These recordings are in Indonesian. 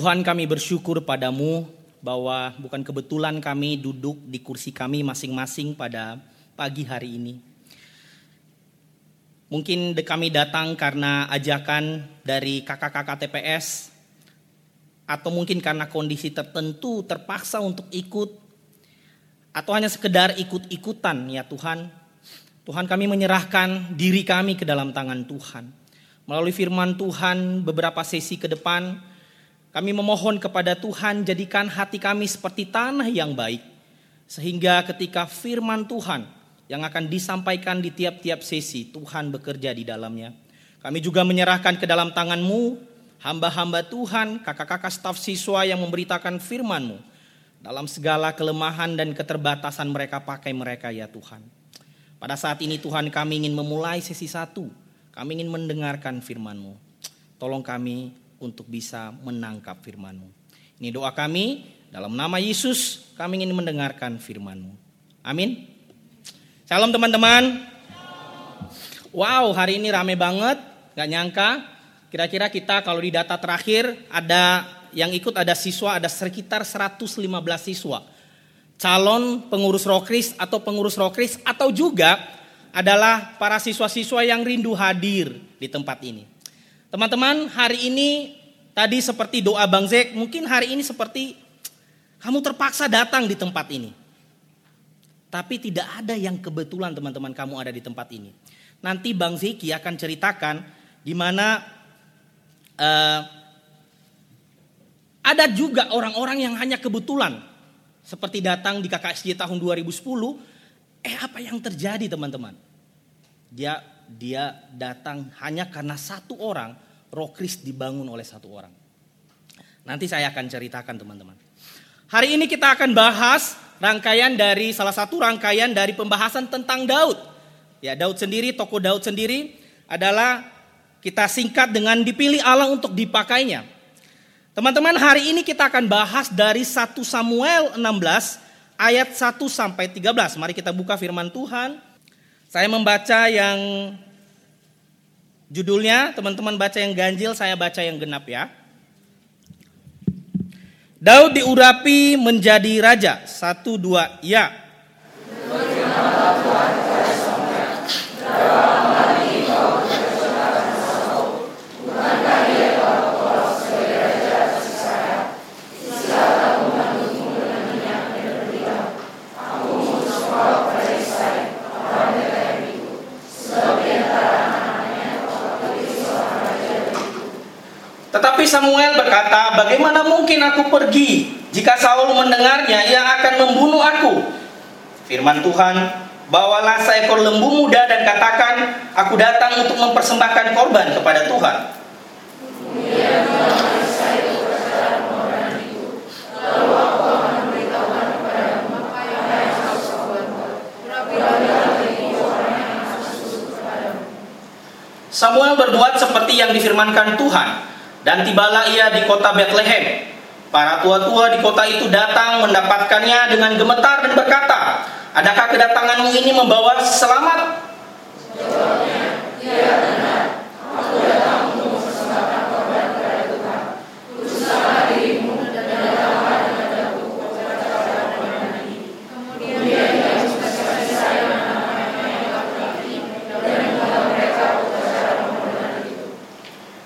Tuhan kami bersyukur padamu bahwa bukan kebetulan kami duduk di kursi kami masing-masing pada pagi hari ini. Mungkin kami datang karena ajakan dari kakak-kakak TPS atau mungkin karena kondisi tertentu terpaksa untuk ikut atau hanya sekedar ikut-ikutan ya Tuhan. Tuhan kami menyerahkan diri kami ke dalam tangan Tuhan. Melalui firman Tuhan beberapa sesi ke depan kami memohon kepada Tuhan jadikan hati kami seperti tanah yang baik. Sehingga ketika firman Tuhan yang akan disampaikan di tiap-tiap sesi Tuhan bekerja di dalamnya. Kami juga menyerahkan ke dalam tanganmu hamba-hamba Tuhan, kakak-kakak staf siswa yang memberitakan firman-Mu dalam segala kelemahan dan keterbatasan mereka pakai mereka ya Tuhan. Pada saat ini Tuhan kami ingin memulai sesi satu. Kami ingin mendengarkan firman-Mu. Tolong kami untuk bisa menangkap firman-Mu. Ini doa kami, dalam nama Yesus kami ingin mendengarkan firman-Mu. Amin. Salam teman-teman. Wow, hari ini rame banget. Gak nyangka. Kira-kira kita kalau di data terakhir ada yang ikut ada siswa, ada sekitar 115 siswa. Calon pengurus rokris atau pengurus rokris atau juga adalah para siswa-siswa yang rindu hadir di tempat ini. Teman-teman, hari ini tadi seperti doa Bang Zek, mungkin hari ini seperti kamu terpaksa datang di tempat ini. Tapi tidak ada yang kebetulan teman-teman kamu ada di tempat ini. Nanti Bang Zeki akan ceritakan di mana uh, ada juga orang-orang yang hanya kebetulan seperti datang di KKSJ tahun 2010. Eh apa yang terjadi teman-teman? Dia dia datang hanya karena satu orang rokris dibangun oleh satu orang. Nanti saya akan ceritakan teman-teman. Hari ini kita akan bahas rangkaian dari salah satu rangkaian dari pembahasan tentang Daud. Ya, Daud sendiri, tokoh Daud sendiri adalah kita singkat dengan dipilih Allah untuk dipakainya. Teman-teman, hari ini kita akan bahas dari 1 Samuel 16 ayat 1 sampai 13. Mari kita buka firman Tuhan. Saya membaca yang judulnya, teman-teman baca yang ganjil, saya baca yang genap ya. Daud diurapi menjadi raja. Satu dua ya. Tetapi Samuel berkata, bagaimana mungkin aku pergi? Jika Saul mendengarnya, ia akan membunuh aku. Firman Tuhan, bawalah seekor lembu muda dan katakan, aku datang untuk mempersembahkan korban kepada Tuhan. Samuel berbuat seperti yang difirmankan Tuhan. Dan tibalah ia di kota Bethlehem. Para tua-tua di kota itu datang mendapatkannya dengan gemetar dan berkata, Adakah kedatanganmu ini membawa selamat? ya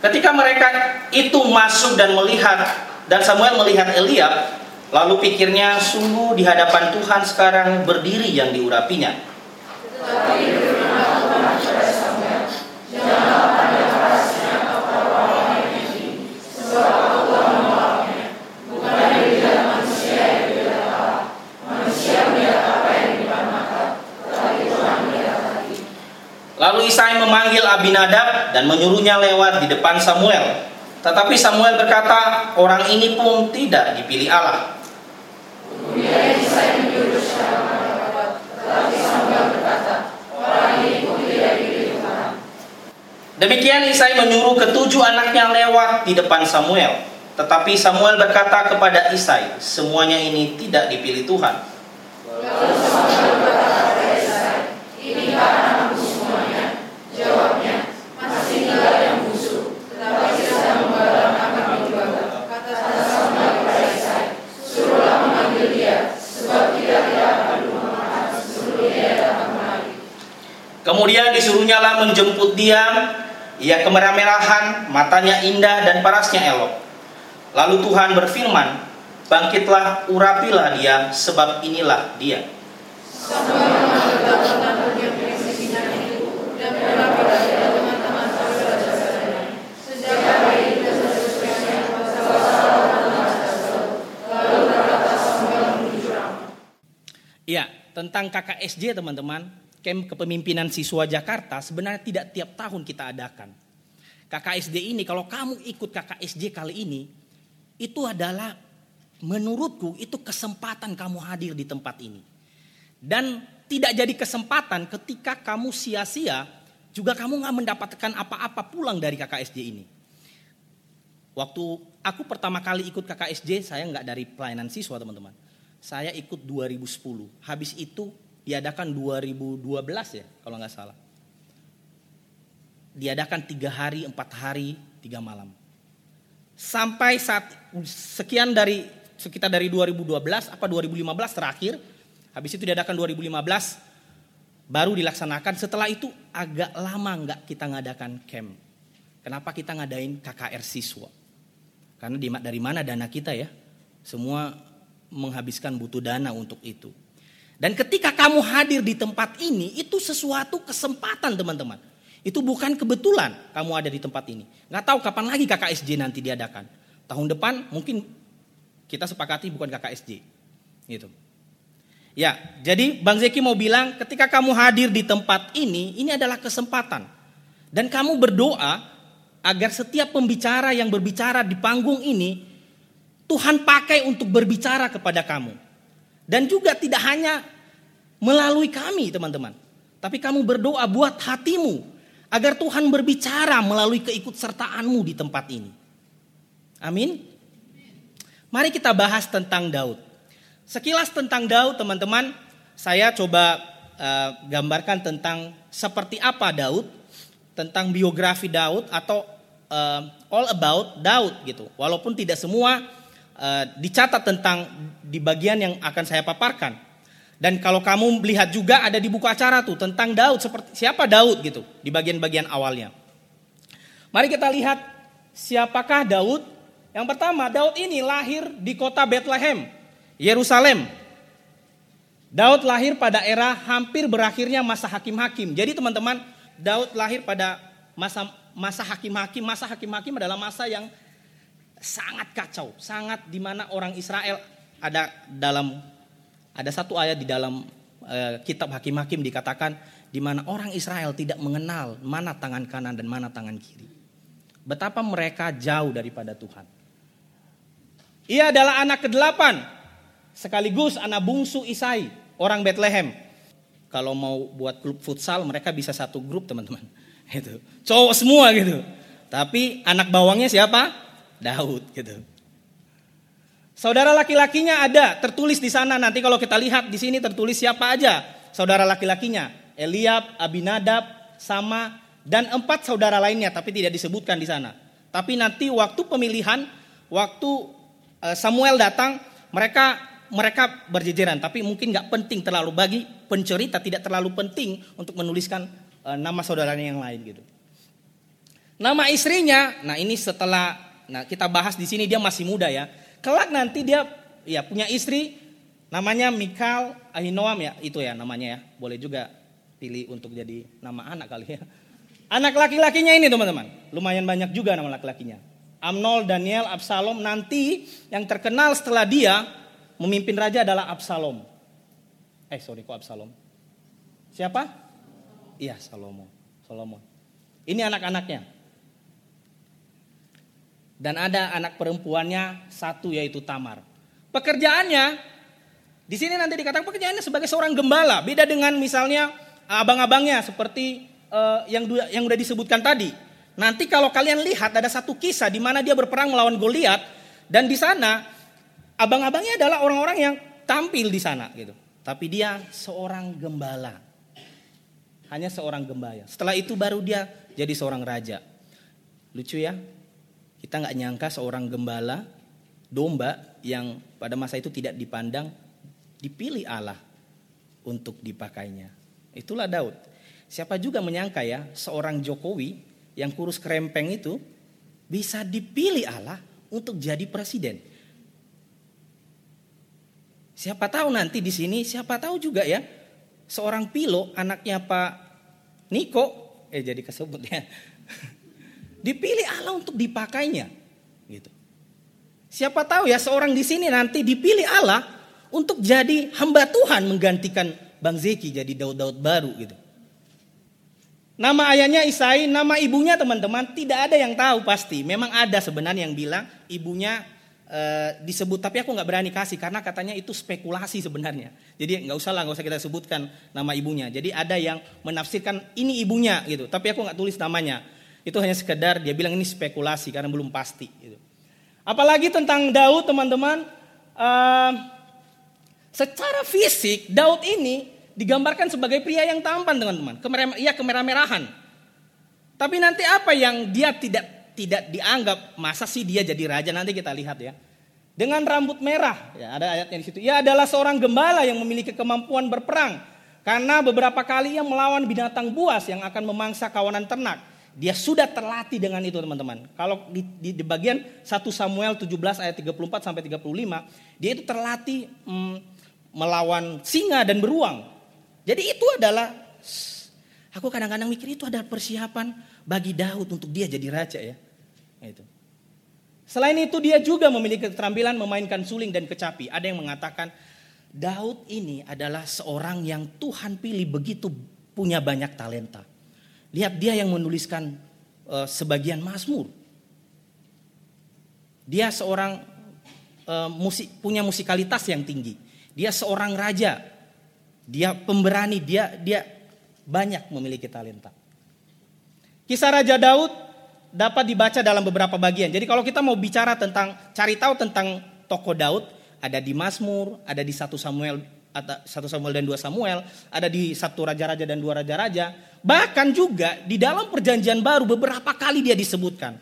Ketika mereka itu masuk dan melihat dan Samuel melihat Eliab, lalu pikirnya sungguh di hadapan Tuhan sekarang berdiri yang diurapinya. Lalu Isai memanggil Abinadab dan menyuruhnya lewat di depan Samuel. Tetapi Samuel berkata, orang ini pun tidak dipilih Allah. Kemudian Isai menyuruh tetapi Samuel berkata, orang ini pun tidak dipilih Tuhan. Demikian Isai menyuruh ketujuh anaknya lewat di depan Samuel. Tetapi Samuel berkata kepada Isai, semuanya ini tidak dipilih Tuhan. Lalu Samuel berkata kepada Isai, ini karena Jawabnya, masih tinggal yang busuk, tetapi sedang membalang akan dijual. Kata Kemudian lah menjemput dia. Ia kemerah-merahan, matanya indah dan parasnya elok. Lalu Tuhan berfirman, bangkitlah, urapilah dia, sebab inilah dia. Ya, tentang KKSJ teman-teman, Camp Kepemimpinan Siswa Jakarta sebenarnya tidak tiap tahun kita adakan. KKSD ini kalau kamu ikut KKSJ kali ini, itu adalah menurutku itu kesempatan kamu hadir di tempat ini. Dan tidak jadi kesempatan ketika kamu sia-sia juga kamu nggak mendapatkan apa-apa pulang dari KKSJ ini. Waktu aku pertama kali ikut KKSJ, saya nggak dari pelayanan siswa teman-teman. Saya ikut 2010. Habis itu diadakan 2012 ya kalau nggak salah. Diadakan tiga hari, empat hari, tiga malam. Sampai saat sekian dari sekitar dari 2012 apa 2015 terakhir, habis itu diadakan 2015 baru dilaksanakan. Setelah itu agak lama nggak kita ngadakan camp. Kenapa kita ngadain KKR siswa? Karena dari mana dana kita ya? Semua menghabiskan butuh dana untuk itu. Dan ketika kamu hadir di tempat ini, itu sesuatu kesempatan teman-teman. Itu bukan kebetulan kamu ada di tempat ini. Nggak tahu kapan lagi KKSJ nanti diadakan. Tahun depan mungkin kita sepakati bukan KKSJ. Gitu. Ya, jadi Bang Zeki mau bilang ketika kamu hadir di tempat ini, ini adalah kesempatan. Dan kamu berdoa agar setiap pembicara yang berbicara di panggung ini, Tuhan pakai untuk berbicara kepada kamu. Dan juga tidak hanya melalui kami teman-teman. Tapi kamu berdoa buat hatimu. Agar Tuhan berbicara melalui keikutsertaanmu di tempat ini. Amin. Mari kita bahas tentang Daud. Sekilas tentang Daud teman-teman. Saya coba uh, gambarkan tentang seperti apa Daud. Tentang biografi Daud atau uh, all about Daud gitu. Walaupun tidak semua uh, dicatat tentang di bagian yang akan saya paparkan. Dan kalau kamu melihat juga ada di buku acara tuh tentang Daud seperti siapa Daud gitu di bagian-bagian awalnya. Mari kita lihat siapakah Daud. Yang pertama, Daud ini lahir di kota Bethlehem, Yerusalem. Daud lahir pada era hampir berakhirnya masa hakim-hakim. Jadi teman-teman, Daud lahir pada masa masa hakim-hakim. Masa hakim-hakim adalah masa yang sangat kacau, sangat di mana orang Israel ada dalam ada satu ayat di dalam uh, kitab Hakim-hakim dikatakan di mana orang Israel tidak mengenal mana tangan kanan dan mana tangan kiri. Betapa mereka jauh daripada Tuhan. Ia adalah anak ke-8 sekaligus anak bungsu Isai, orang Bethlehem. Kalau mau buat klub futsal mereka bisa satu grup teman-teman. Itu. Cowok semua gitu. Tapi anak bawangnya siapa? Daud gitu. Saudara laki-lakinya ada, tertulis di sana. Nanti kalau kita lihat di sini tertulis siapa aja saudara laki-lakinya. Eliab, Abinadab, Sama, dan empat saudara lainnya, tapi tidak disebutkan di sana. Tapi nanti waktu pemilihan, waktu eh, Samuel datang, mereka mereka berjejeran, tapi mungkin nggak penting terlalu bagi pencerita tidak terlalu penting untuk menuliskan eh, nama saudaranya yang lain gitu. Nama istrinya, nah ini setelah Nah, kita bahas di sini dia masih muda ya. Kelak nanti dia ya punya istri namanya Mikal Ahinoam ya, itu ya namanya ya. Boleh juga pilih untuk jadi nama anak kali ya. Anak laki-lakinya ini teman-teman, lumayan banyak juga nama laki-lakinya. Amnol, Daniel, Absalom nanti yang terkenal setelah dia memimpin raja adalah Absalom. Eh sorry kok Absalom? Siapa? Iya Salomo. Salomo. Ini anak-anaknya. Dan ada anak perempuannya satu yaitu Tamar. Pekerjaannya di sini nanti dikatakan pekerjaannya sebagai seorang gembala. Beda dengan misalnya abang-abangnya seperti uh, yang yang udah disebutkan tadi. Nanti kalau kalian lihat ada satu kisah di mana dia berperang melawan Goliat dan di sana abang-abangnya adalah orang-orang yang tampil di sana gitu. Tapi dia seorang gembala. Hanya seorang gembala. Setelah itu baru dia jadi seorang raja. Lucu ya, kita nggak nyangka seorang gembala domba yang pada masa itu tidak dipandang dipilih Allah untuk dipakainya. Itulah Daud. Siapa juga menyangka ya seorang Jokowi yang kurus kerempeng itu bisa dipilih Allah untuk jadi presiden. Siapa tahu nanti di sini, siapa tahu juga ya seorang Pilo anaknya Pak Niko, eh jadi kesebut ya, dipilih Allah untuk dipakainya, gitu. Siapa tahu ya seorang di sini nanti dipilih Allah untuk jadi hamba Tuhan menggantikan Bang Zeki jadi Daud-Daud baru gitu. Nama ayahnya Isai, nama ibunya teman-teman tidak ada yang tahu pasti. Memang ada sebenarnya yang bilang ibunya e, disebut, tapi aku nggak berani kasih karena katanya itu spekulasi sebenarnya. Jadi nggak usah lah, nggak usah kita sebutkan nama ibunya. Jadi ada yang menafsirkan ini ibunya gitu, tapi aku nggak tulis namanya. Itu hanya sekedar dia bilang ini spekulasi karena belum pasti. Gitu. Apalagi tentang Daud teman-teman, e, secara fisik Daud ini digambarkan sebagai pria yang tampan teman-teman. Kemerah, ia kemerah-merahan. Tapi nanti apa yang dia tidak tidak dianggap masa sih dia jadi raja nanti kita lihat ya. Dengan rambut merah, ya ada ayatnya di situ. Ia adalah seorang gembala yang memiliki kemampuan berperang karena beberapa kali ia melawan binatang buas yang akan memangsa kawanan ternak. Dia sudah terlatih dengan itu teman-teman. Kalau di, di, di bagian 1 Samuel 17 ayat 34 sampai 35, dia itu terlatih mm, melawan singa dan beruang. Jadi itu adalah aku kadang-kadang mikir itu adalah persiapan bagi Daud untuk dia jadi raja ya. Itu. Selain itu dia juga memiliki keterampilan memainkan suling dan kecapi. Ada yang mengatakan Daud ini adalah seorang yang Tuhan pilih begitu punya banyak talenta. Lihat dia yang menuliskan uh, sebagian Mazmur. Dia seorang uh, musik punya musikalitas yang tinggi. Dia seorang raja dia pemberani, dia dia banyak memiliki talenta. Kisah Raja Daud dapat dibaca dalam beberapa bagian. Jadi kalau kita mau bicara tentang cari tahu tentang tokoh Daud, ada di Mazmur, ada di 1 Samuel 1 Samuel dan 2 Samuel, ada di satu raja-raja dan dua raja-raja, bahkan juga di dalam perjanjian baru beberapa kali dia disebutkan.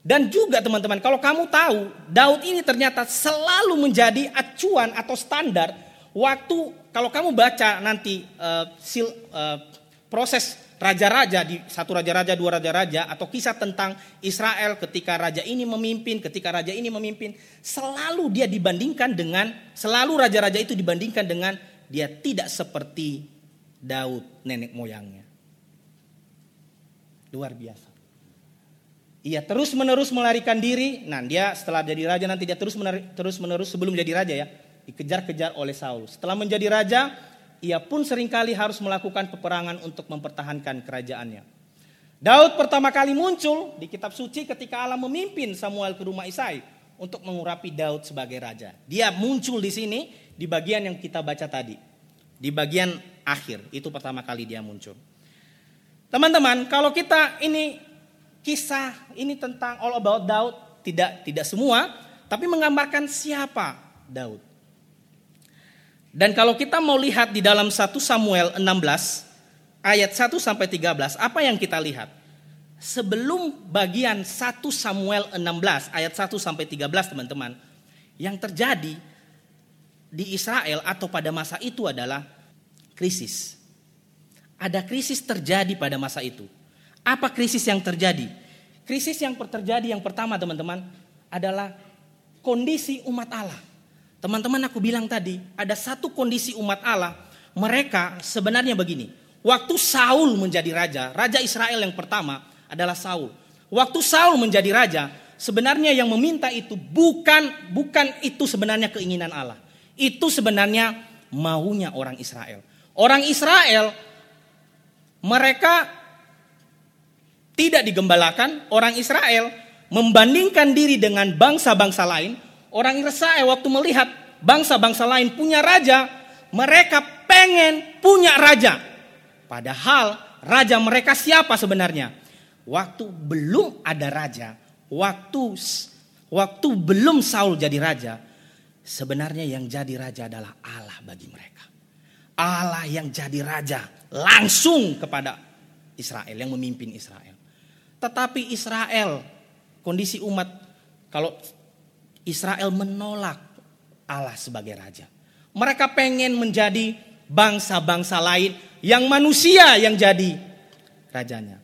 Dan juga teman-teman, kalau kamu tahu, Daud ini ternyata selalu menjadi acuan atau standar waktu kalau kamu baca nanti uh, sil, uh, proses raja-raja di satu raja-raja dua raja-raja atau kisah tentang Israel ketika raja ini memimpin, ketika raja ini memimpin, selalu dia dibandingkan dengan selalu raja-raja itu dibandingkan dengan dia tidak seperti Daud nenek moyangnya. Luar biasa. Ia terus menerus melarikan diri. Nah, dia setelah jadi raja nanti dia terus terus menerus sebelum jadi raja ya dikejar-kejar oleh Saul. Setelah menjadi raja, ia pun sering kali harus melakukan peperangan untuk mempertahankan kerajaannya. Daud pertama kali muncul di kitab suci ketika Allah memimpin Samuel ke rumah Isai untuk mengurapi Daud sebagai raja. Dia muncul di sini di bagian yang kita baca tadi. Di bagian akhir, itu pertama kali dia muncul. Teman-teman, kalau kita ini kisah ini tentang all about Daud, tidak tidak semua, tapi menggambarkan siapa Daud. Dan kalau kita mau lihat di dalam 1 Samuel 16 ayat 1 sampai 13, apa yang kita lihat? Sebelum bagian 1 Samuel 16 ayat 1 sampai 13 teman-teman, yang terjadi di Israel atau pada masa itu adalah krisis. Ada krisis terjadi pada masa itu. Apa krisis yang terjadi? Krisis yang terjadi yang pertama teman-teman adalah kondisi umat Allah. Teman-teman aku bilang tadi, ada satu kondisi umat Allah, mereka sebenarnya begini. Waktu Saul menjadi raja, raja Israel yang pertama adalah Saul. Waktu Saul menjadi raja, sebenarnya yang meminta itu bukan bukan itu sebenarnya keinginan Allah. Itu sebenarnya maunya orang Israel. Orang Israel mereka tidak digembalakan, orang Israel membandingkan diri dengan bangsa-bangsa lain, Orang Israel waktu melihat bangsa-bangsa lain punya raja, mereka pengen punya raja. Padahal raja mereka siapa sebenarnya? Waktu belum ada raja, waktu waktu belum Saul jadi raja, sebenarnya yang jadi raja adalah Allah bagi mereka. Allah yang jadi raja langsung kepada Israel yang memimpin Israel. Tetapi Israel kondisi umat kalau Israel menolak Allah sebagai raja. Mereka pengen menjadi bangsa-bangsa lain yang manusia yang jadi rajanya.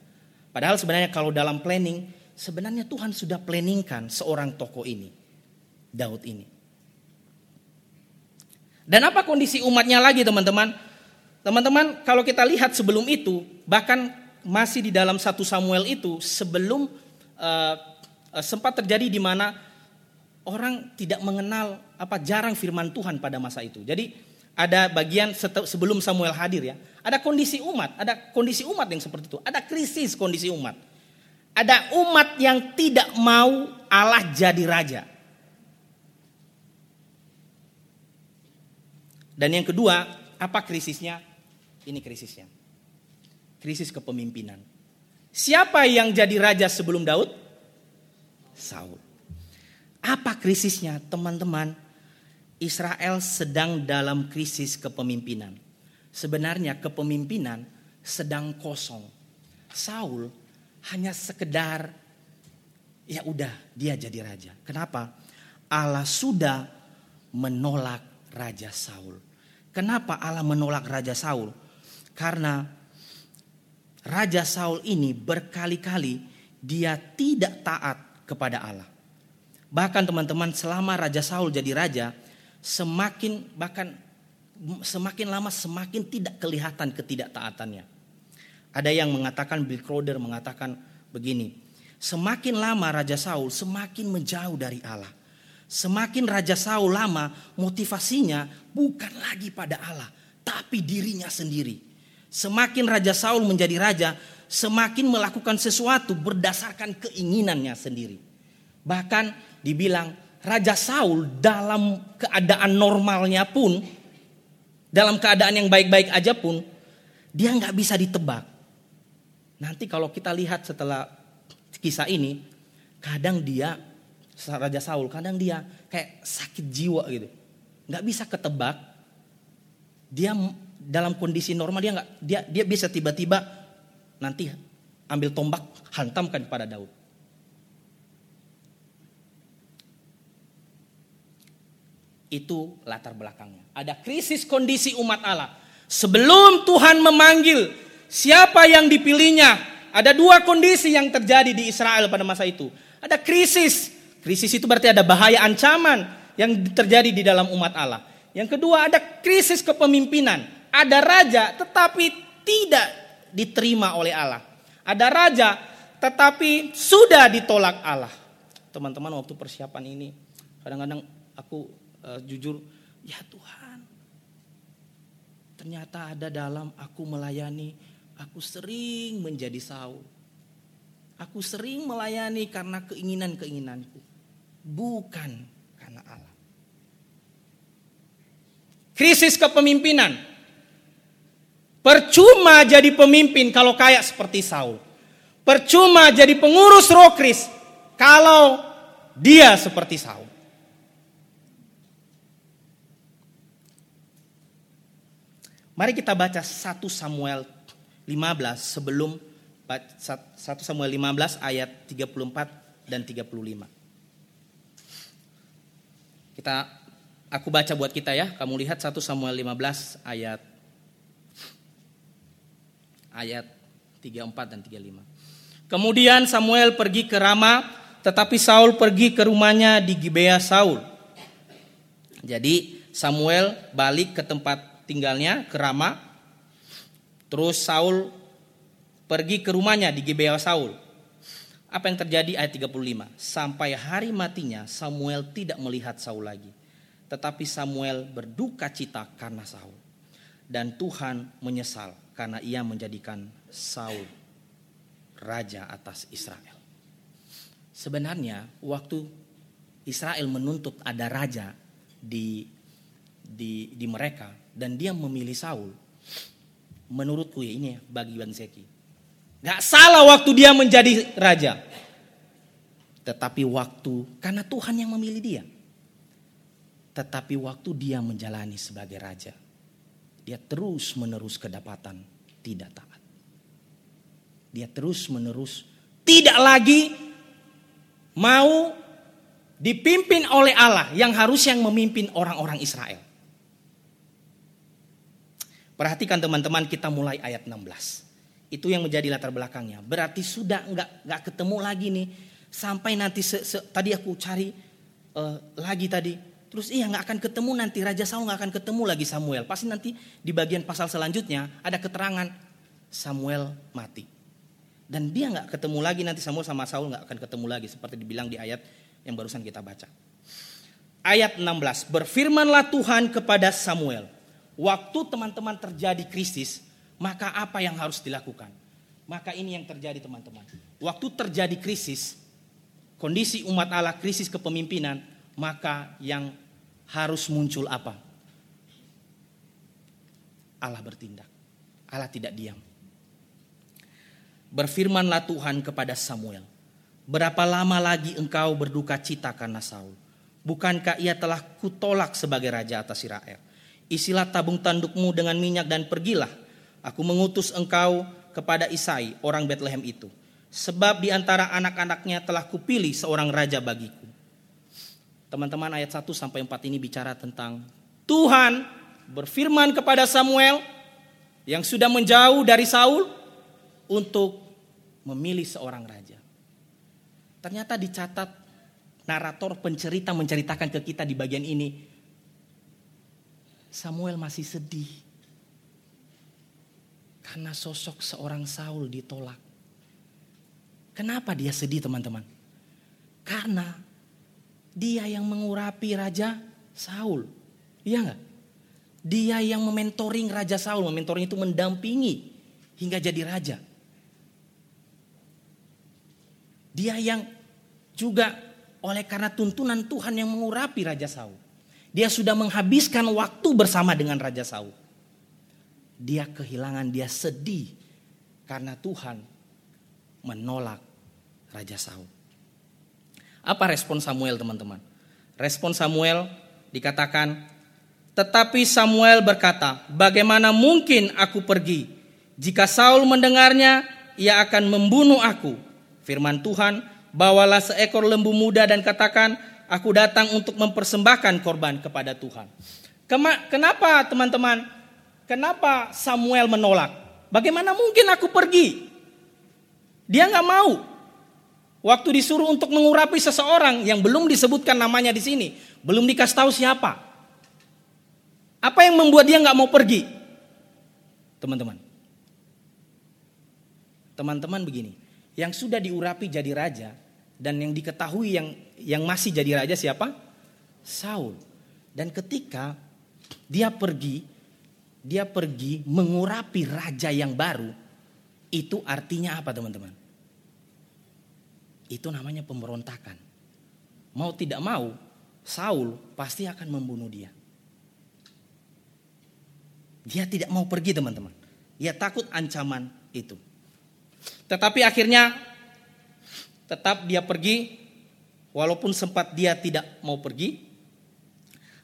Padahal sebenarnya kalau dalam planning, sebenarnya Tuhan sudah planningkan seorang tokoh ini, Daud ini. Dan apa kondisi umatnya lagi teman-teman? Teman-teman kalau kita lihat sebelum itu, bahkan masih di dalam satu Samuel itu, sebelum uh, sempat terjadi di mana orang tidak mengenal apa jarang firman Tuhan pada masa itu. Jadi ada bagian sebelum Samuel hadir ya. Ada kondisi umat, ada kondisi umat yang seperti itu. Ada krisis kondisi umat. Ada umat yang tidak mau Allah jadi raja. Dan yang kedua, apa krisisnya? Ini krisisnya. Krisis kepemimpinan. Siapa yang jadi raja sebelum Daud? Saul. Apa krisisnya, teman-teman? Israel sedang dalam krisis kepemimpinan. Sebenarnya kepemimpinan sedang kosong. Saul hanya sekedar ya udah dia jadi raja. Kenapa? Allah sudah menolak raja Saul. Kenapa Allah menolak raja Saul? Karena raja Saul ini berkali-kali dia tidak taat kepada Allah. Bahkan teman-teman selama raja Saul jadi raja, semakin bahkan semakin lama semakin tidak kelihatan ketidaktaatannya. Ada yang mengatakan Bill Crowder mengatakan begini, semakin lama Raja Saul semakin menjauh dari Allah. Semakin Raja Saul lama motivasinya bukan lagi pada Allah, tapi dirinya sendiri. Semakin Raja Saul menjadi raja, semakin melakukan sesuatu berdasarkan keinginannya sendiri. Bahkan dibilang Raja Saul dalam keadaan normalnya pun, dalam keadaan yang baik-baik aja pun, dia nggak bisa ditebak. Nanti kalau kita lihat setelah kisah ini, kadang dia Raja Saul, kadang dia kayak sakit jiwa gitu, nggak bisa ketebak. Dia dalam kondisi normal dia nggak dia dia bisa tiba-tiba nanti ambil tombak hantamkan pada Daud. Itu latar belakangnya. Ada krisis kondisi umat Allah. Sebelum Tuhan memanggil siapa yang dipilihnya, ada dua kondisi yang terjadi di Israel pada masa itu. Ada krisis. Krisis itu berarti ada bahaya ancaman yang terjadi di dalam umat Allah. Yang kedua ada krisis kepemimpinan. Ada raja tetapi tidak diterima oleh Allah. Ada raja tetapi sudah ditolak Allah. Teman-teman waktu persiapan ini kadang-kadang aku uh, jujur, ya Tuhan, ternyata ada dalam aku melayani, aku sering menjadi Saul. Aku sering melayani karena keinginan-keinginanku, bukan karena Allah. Krisis kepemimpinan. Percuma jadi pemimpin kalau kayak seperti Saul. Percuma jadi pengurus rokris kalau dia seperti Saul. Mari kita baca 1 Samuel 15 sebelum 1 Samuel 15 ayat 34 dan 35. Kita aku baca buat kita ya. Kamu lihat 1 Samuel 15 ayat ayat 34 dan 35. Kemudian Samuel pergi ke Rama, tetapi Saul pergi ke rumahnya di Gibea Saul. Jadi Samuel balik ke tempat tinggalnya ke Rama. Terus Saul pergi ke rumahnya di Gibea Saul. Apa yang terjadi ayat 35? Sampai hari matinya Samuel tidak melihat Saul lagi. Tetapi Samuel berduka cita karena Saul. Dan Tuhan menyesal karena ia menjadikan Saul raja atas Israel. Sebenarnya waktu Israel menuntut ada raja di di di mereka, dan dia memilih Saul, menurutku ya ini ya, bagi Zeki. Gak salah waktu dia menjadi raja. Tetapi waktu, karena Tuhan yang memilih dia. Tetapi waktu dia menjalani sebagai raja. Dia terus menerus kedapatan tidak taat. Dia terus menerus tidak lagi mau dipimpin oleh Allah yang harus yang memimpin orang-orang Israel. Perhatikan teman-teman kita mulai ayat 16. Itu yang menjadi latar belakangnya. Berarti sudah nggak nggak ketemu lagi nih sampai nanti se, se, tadi aku cari uh, lagi tadi. Terus iya nggak akan ketemu nanti Raja Saul nggak akan ketemu lagi Samuel. Pasti nanti di bagian pasal selanjutnya ada keterangan Samuel mati. Dan dia nggak ketemu lagi nanti Samuel sama Saul nggak akan ketemu lagi seperti dibilang di ayat yang barusan kita baca. Ayat 16, berfirmanlah Tuhan kepada Samuel, waktu teman-teman terjadi krisis, maka apa yang harus dilakukan? Maka ini yang terjadi teman-teman. Waktu terjadi krisis, kondisi umat Allah krisis kepemimpinan, maka yang harus muncul apa? Allah bertindak. Allah tidak diam. Berfirmanlah Tuhan kepada Samuel, Berapa lama lagi engkau berduka cita karena Saul? Bukankah ia telah kutolak sebagai raja atas Israel? Isilah tabung tandukmu dengan minyak dan pergilah. Aku mengutus engkau kepada Isai, orang Bethlehem itu. Sebab di antara anak-anaknya telah kupilih seorang raja bagiku. Teman-teman ayat 1 sampai 4 ini bicara tentang Tuhan berfirman kepada Samuel yang sudah menjauh dari Saul untuk memilih seorang raja. Ternyata dicatat narator pencerita menceritakan ke kita di bagian ini. Samuel masih sedih. Karena sosok seorang Saul ditolak. Kenapa dia sedih teman-teman? Karena dia yang mengurapi Raja Saul. Iya nggak? Dia yang mementoring Raja Saul. Mementoring itu mendampingi hingga jadi raja. Dia yang juga oleh karena tuntunan Tuhan yang mengurapi Raja Saul. Dia sudah menghabiskan waktu bersama dengan Raja Saul. Dia kehilangan, dia sedih karena Tuhan menolak Raja Saul. Apa respon Samuel teman-teman? Respon Samuel dikatakan, tetapi Samuel berkata, bagaimana mungkin aku pergi? Jika Saul mendengarnya, ia akan membunuh aku. Firman Tuhan, bawalah seekor lembu muda dan katakan, aku datang untuk mempersembahkan korban kepada Tuhan. Kenapa teman-teman? Kenapa Samuel menolak? Bagaimana mungkin aku pergi? Dia nggak mau. Waktu disuruh untuk mengurapi seseorang yang belum disebutkan namanya di sini, belum dikasih tahu siapa. Apa yang membuat dia nggak mau pergi? Teman-teman. Teman-teman begini, yang sudah diurapi jadi raja, dan yang diketahui yang yang masih jadi raja siapa? Saul. Dan ketika dia pergi, dia pergi mengurapi raja yang baru, itu artinya apa teman-teman? Itu namanya pemberontakan. Mau tidak mau, Saul pasti akan membunuh dia. Dia tidak mau pergi teman-teman. Dia takut ancaman itu. Tetapi akhirnya tetap dia pergi walaupun sempat dia tidak mau pergi.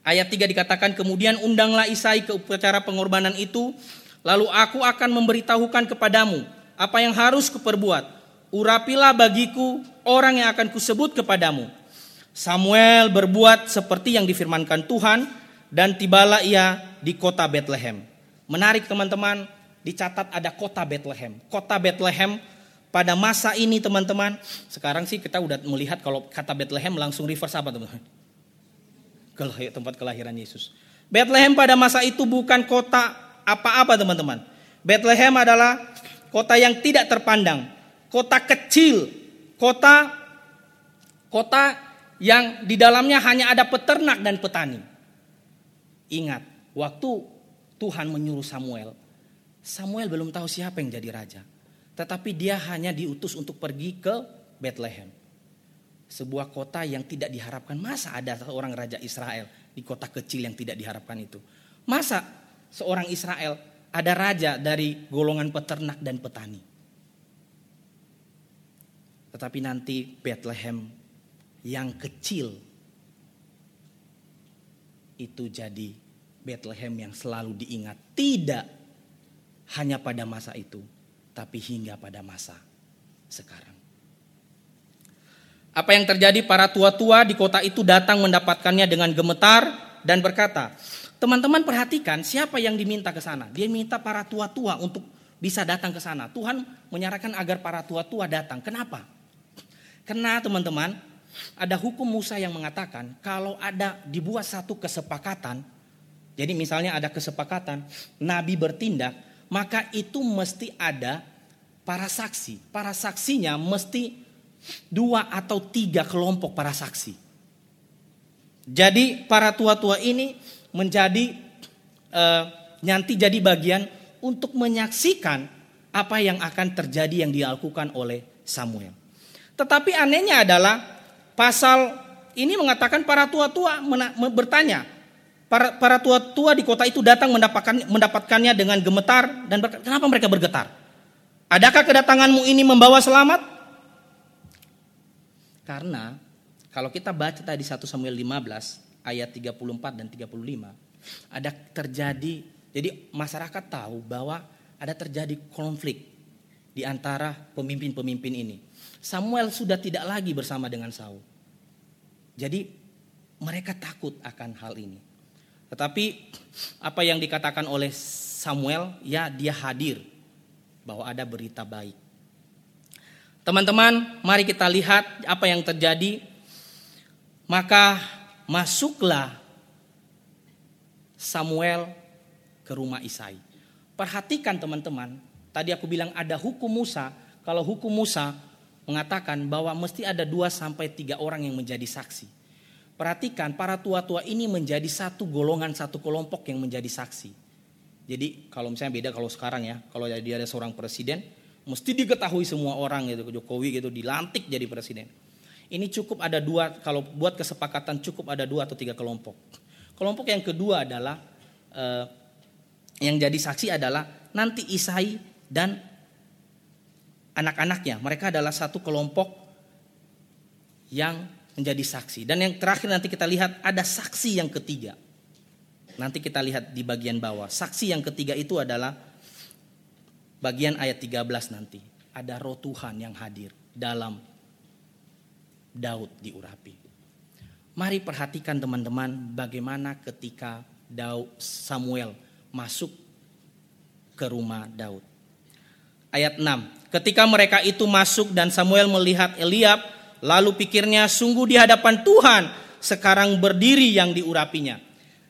Ayat 3 dikatakan kemudian undanglah Isai ke upacara pengorbanan itu lalu aku akan memberitahukan kepadamu apa yang harus kuperbuat. Urapilah bagiku orang yang akan kusebut kepadamu. Samuel berbuat seperti yang difirmankan Tuhan dan tibalah ia di kota Bethlehem. Menarik teman-teman, dicatat ada kota Bethlehem. Kota Bethlehem pada masa ini teman-teman, sekarang sih kita udah melihat kalau kata Bethlehem langsung reverse apa teman-teman? Tempat kelahiran Yesus. Bethlehem pada masa itu bukan kota apa-apa teman-teman. Bethlehem adalah kota yang tidak terpandang, kota kecil, kota kota yang di dalamnya hanya ada peternak dan petani. Ingat, waktu Tuhan menyuruh Samuel, Samuel belum tahu siapa yang jadi raja. Tetapi dia hanya diutus untuk pergi ke Bethlehem. Sebuah kota yang tidak diharapkan. Masa ada seorang raja Israel di kota kecil yang tidak diharapkan itu? Masa seorang Israel ada raja dari golongan peternak dan petani? Tetapi nanti Bethlehem yang kecil itu jadi Bethlehem yang selalu diingat. Tidak hanya pada masa itu, tapi hingga pada masa sekarang. Apa yang terjadi para tua-tua di kota itu datang mendapatkannya dengan gemetar dan berkata, teman-teman perhatikan siapa yang diminta ke sana. Dia minta para tua-tua untuk bisa datang ke sana. Tuhan menyarankan agar para tua-tua datang. Kenapa? Karena teman-teman, ada hukum Musa yang mengatakan kalau ada dibuat satu kesepakatan, jadi misalnya ada kesepakatan nabi bertindak, maka itu mesti ada para saksi. Para saksinya mesti dua atau tiga kelompok para saksi. Jadi para tua-tua ini menjadi uh, nanti jadi bagian untuk menyaksikan apa yang akan terjadi yang dilakukan oleh Samuel. Tetapi anehnya adalah pasal ini mengatakan para tua-tua bertanya, para tua-tua di kota itu datang mendapatkan mendapatkannya dengan gemetar dan berkata, kenapa mereka bergetar? Adakah kedatanganmu ini membawa selamat? Karena kalau kita baca tadi 1 Samuel 15 ayat 34 dan 35 ada terjadi jadi masyarakat tahu bahwa ada terjadi konflik di antara pemimpin-pemimpin ini. Samuel sudah tidak lagi bersama dengan Saul. Jadi mereka takut akan hal ini. Tetapi apa yang dikatakan oleh Samuel, ya dia hadir bahwa ada berita baik. Teman-teman, mari kita lihat apa yang terjadi. Maka masuklah Samuel ke rumah Isai. Perhatikan teman-teman, tadi aku bilang ada hukum Musa. Kalau hukum Musa mengatakan bahwa mesti ada dua sampai tiga orang yang menjadi saksi. Perhatikan para tua-tua ini menjadi satu golongan, satu kelompok yang menjadi saksi. Jadi kalau misalnya beda kalau sekarang ya, kalau dia ada seorang presiden, mesti diketahui semua orang gitu, Jokowi gitu dilantik jadi presiden. Ini cukup ada dua, kalau buat kesepakatan cukup ada dua atau tiga kelompok. Kelompok yang kedua adalah eh, yang jadi saksi adalah nanti Isai dan anak-anaknya. Mereka adalah satu kelompok yang menjadi saksi. Dan yang terakhir nanti kita lihat ada saksi yang ketiga. Nanti kita lihat di bagian bawah. Saksi yang ketiga itu adalah bagian ayat 13 nanti. Ada roh Tuhan yang hadir dalam Daud diurapi. Mari perhatikan teman-teman bagaimana ketika Daud Samuel masuk ke rumah Daud. Ayat 6. Ketika mereka itu masuk dan Samuel melihat Eliab, lalu pikirnya sungguh di hadapan Tuhan sekarang berdiri yang diurapinya.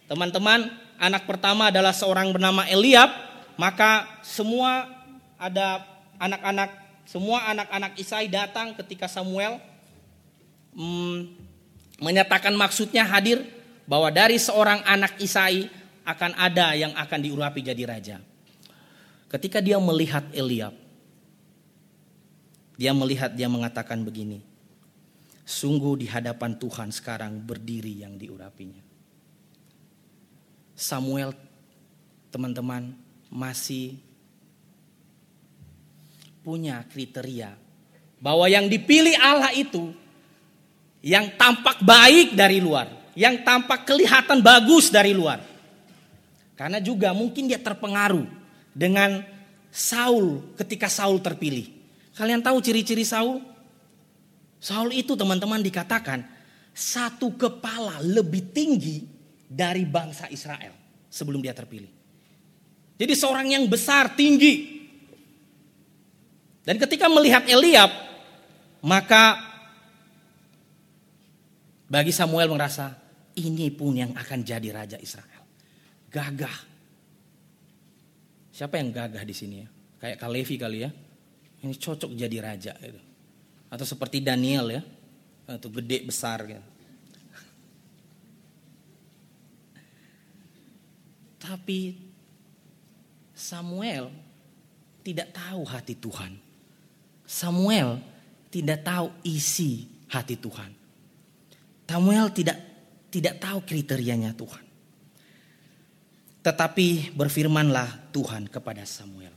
Teman-teman, anak pertama adalah seorang bernama Eliab, maka semua ada anak-anak, semua anak-anak Isai datang ketika Samuel hmm, menyatakan maksudnya hadir bahwa dari seorang anak Isai akan ada yang akan diurapi jadi raja. Ketika dia melihat Eliab, dia melihat dia mengatakan begini, sungguh di hadapan Tuhan sekarang berdiri yang diurapinya. Samuel teman-teman masih punya kriteria bahwa yang dipilih Allah itu yang tampak baik dari luar, yang tampak kelihatan bagus dari luar. Karena juga mungkin dia terpengaruh dengan Saul ketika Saul terpilih. Kalian tahu ciri-ciri Saul? Saul itu teman-teman dikatakan satu kepala lebih tinggi dari bangsa Israel sebelum dia terpilih. Jadi seorang yang besar, tinggi. Dan ketika melihat Eliab, maka bagi Samuel merasa ini pun yang akan jadi raja Israel. Gagah. Siapa yang gagah di sini ya? Kayak Kalevi kali ya. Ini cocok jadi raja gitu. Atau seperti Daniel ya. Atau gede besar gitu. Tapi Samuel tidak tahu hati Tuhan. Samuel tidak tahu isi hati Tuhan. Samuel tidak tidak tahu kriterianya Tuhan. Tetapi berfirmanlah Tuhan kepada Samuel.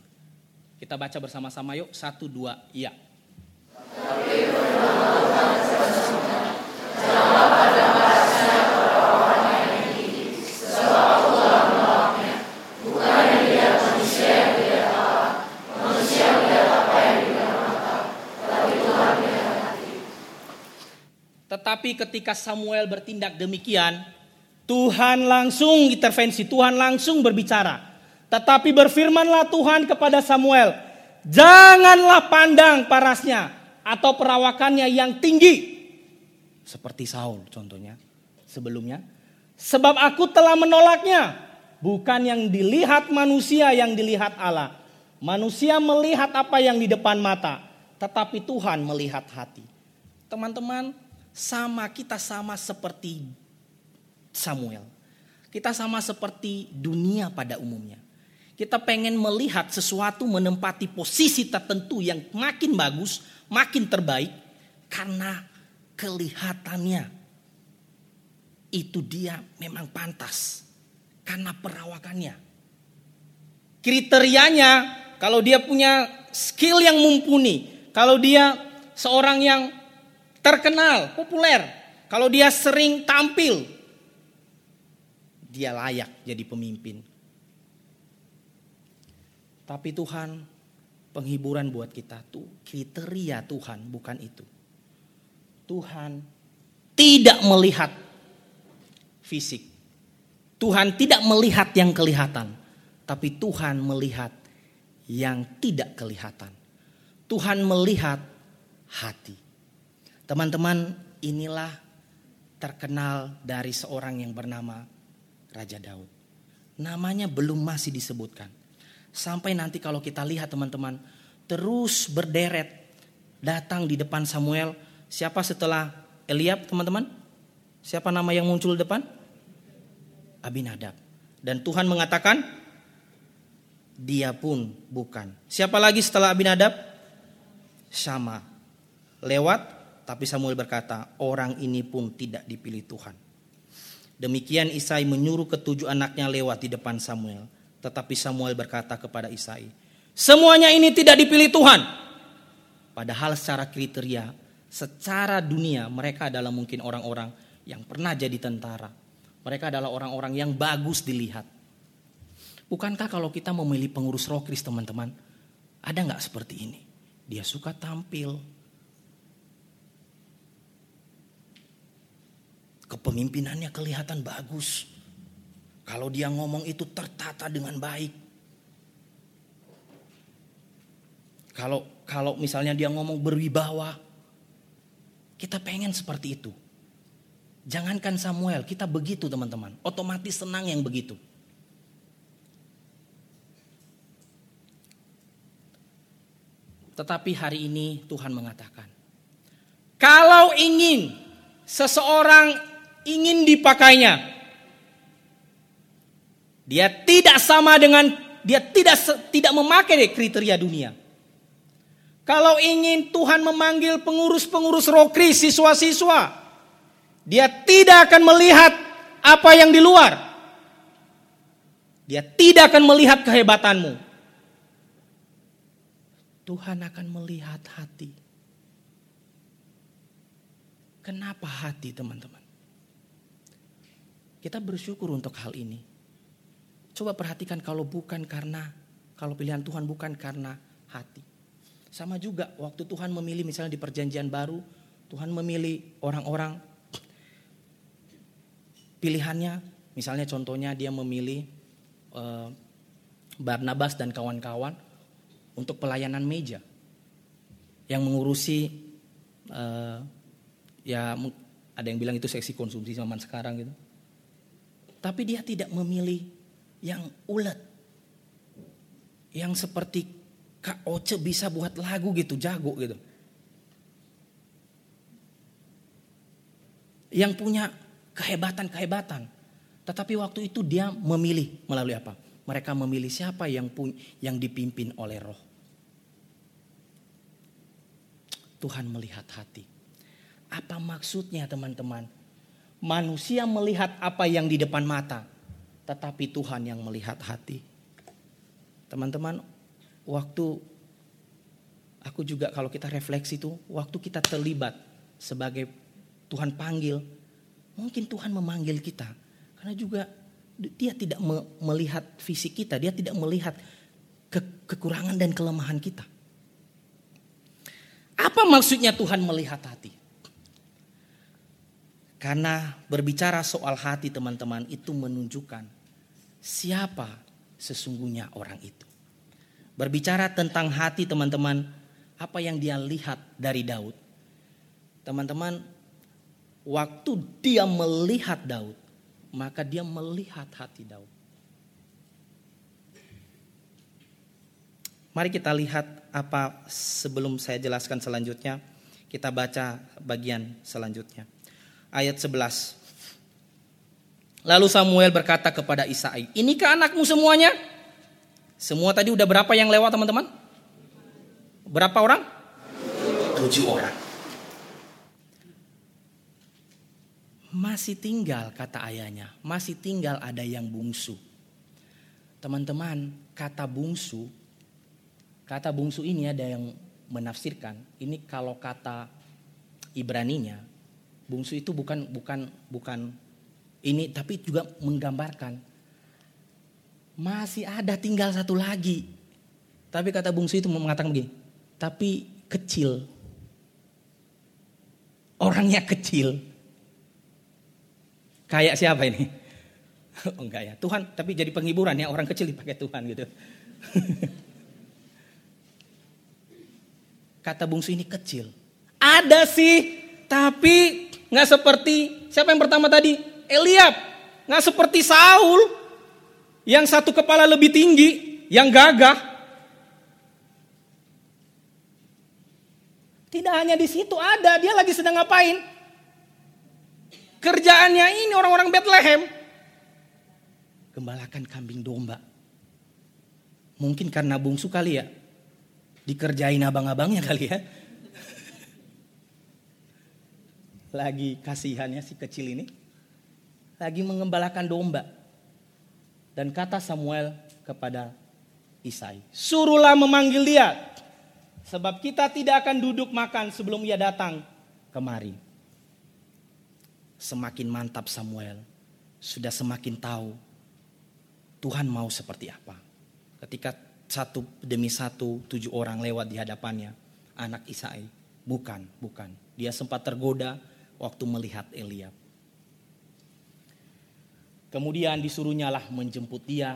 Kita baca bersama-sama yuk. Satu, dua, iya. Tetapi ketika Samuel bertindak demikian, Tuhan langsung intervensi, Tuhan langsung berbicara. Tetapi berfirmanlah Tuhan kepada Samuel, janganlah pandang parasnya atau perawakannya yang tinggi. Seperti Saul contohnya sebelumnya. Sebab aku telah menolaknya. Bukan yang dilihat manusia yang dilihat Allah. Manusia melihat apa yang di depan mata. Tetapi Tuhan melihat hati. Teman-teman sama kita sama seperti Samuel. Kita sama seperti dunia pada umumnya. Kita pengen melihat sesuatu menempati posisi tertentu yang makin bagus, makin terbaik karena kelihatannya itu dia memang pantas karena perawakannya. Kriterianya kalau dia punya skill yang mumpuni, kalau dia seorang yang terkenal, populer, kalau dia sering tampil, dia layak jadi pemimpin. Tapi Tuhan penghiburan buat kita tuh kriteria Tuhan bukan itu. Tuhan tidak melihat fisik. Tuhan tidak melihat yang kelihatan, tapi Tuhan melihat yang tidak kelihatan. Tuhan melihat hati. Teman-teman, inilah terkenal dari seorang yang bernama Raja Daud. Namanya belum masih disebutkan. Sampai nanti kalau kita lihat teman-teman, terus berderet datang di depan Samuel. Siapa setelah Eliab teman-teman? Siapa nama yang muncul depan? Abinadab. Dan Tuhan mengatakan, dia pun bukan. Siapa lagi setelah Abinadab? Sama. Lewat, tapi Samuel berkata, orang ini pun tidak dipilih Tuhan. Demikian Isai menyuruh ketujuh anaknya lewat di depan Samuel. Tetapi Samuel berkata kepada Isai, semuanya ini tidak dipilih Tuhan. Padahal secara kriteria, secara dunia mereka adalah mungkin orang-orang yang pernah jadi tentara. Mereka adalah orang-orang yang bagus dilihat. Bukankah kalau kita memilih pengurus rokris teman-teman, ada nggak seperti ini? Dia suka tampil. Kepemimpinannya kelihatan bagus. Kalau dia ngomong itu tertata dengan baik. Kalau kalau misalnya dia ngomong berwibawa, kita pengen seperti itu. Jangankan Samuel, kita begitu teman-teman. Otomatis senang yang begitu. Tetapi hari ini Tuhan mengatakan, kalau ingin seseorang ingin dipakainya, dia tidak sama dengan dia tidak tidak memakai kriteria dunia. Kalau ingin Tuhan memanggil pengurus-pengurus rokri, siswa-siswa, dia tidak akan melihat apa yang di luar. Dia tidak akan melihat kehebatanmu. Tuhan akan melihat hati. Kenapa hati teman-teman? Kita bersyukur untuk hal ini. Coba perhatikan kalau bukan karena, kalau pilihan Tuhan bukan karena hati. Sama juga waktu Tuhan memilih misalnya di perjanjian baru, Tuhan memilih orang-orang pilihannya, misalnya contohnya dia memilih uh, Barnabas dan kawan-kawan untuk pelayanan meja yang mengurusi uh, ya ada yang bilang itu seksi konsumsi zaman sekarang gitu. Tapi dia tidak memilih yang ulet. Yang seperti Kak Oce bisa buat lagu gitu, jago gitu. Yang punya kehebatan-kehebatan. Tetapi waktu itu dia memilih melalui apa? Mereka memilih siapa yang pun, yang dipimpin oleh roh. Tuhan melihat hati. Apa maksudnya teman-teman? Manusia melihat apa yang di depan mata. Tetapi Tuhan yang melihat hati. Teman-teman, waktu aku juga kalau kita refleksi itu, waktu kita terlibat sebagai Tuhan panggil, Mungkin Tuhan memanggil kita karena juga dia tidak melihat fisik kita, dia tidak melihat ke kekurangan dan kelemahan kita. Apa maksudnya Tuhan melihat hati? Karena berbicara soal hati teman-teman itu menunjukkan siapa sesungguhnya orang itu. Berbicara tentang hati teman-teman, apa yang dia lihat dari Daud. Teman-teman, waktu dia melihat Daud, maka dia melihat hati Daud. Mari kita lihat apa sebelum saya jelaskan selanjutnya. Kita baca bagian selanjutnya ayat 11. Lalu Samuel berkata kepada Isai, inikah anakmu semuanya? Semua tadi udah berapa yang lewat teman-teman? Berapa orang? Tujuh orang. Masih tinggal kata ayahnya, masih tinggal ada yang bungsu. Teman-teman, kata bungsu, kata bungsu ini ada yang menafsirkan. Ini kalau kata Ibraninya, Bungsu itu bukan bukan bukan ini tapi juga menggambarkan masih ada tinggal satu lagi. Tapi kata bungsu itu mengatakan begini, tapi kecil. Orangnya kecil. Kayak siapa ini? Oh enggak ya, Tuhan tapi jadi penghiburan ya orang kecil dipakai Tuhan gitu. Kata bungsu ini kecil. Ada sih, tapi Nggak seperti siapa yang pertama tadi? Eliab. Nggak seperti Saul yang satu kepala lebih tinggi, yang gagah. Tidak hanya di situ ada, dia lagi sedang ngapain? Kerjaannya ini orang-orang Bethlehem. Gembalakan kambing domba. Mungkin karena bungsu kali ya. Dikerjain abang-abangnya kali ya. lagi kasihannya si kecil ini lagi mengembalakan domba. Dan kata Samuel kepada Isai, suruhlah memanggil dia. Sebab kita tidak akan duduk makan sebelum ia datang kemari. Semakin mantap Samuel, sudah semakin tahu Tuhan mau seperti apa. Ketika satu demi satu tujuh orang lewat di hadapannya, anak Isai, bukan, bukan. Dia sempat tergoda, waktu melihat Eliab. Kemudian disuruhnya lah menjemput dia.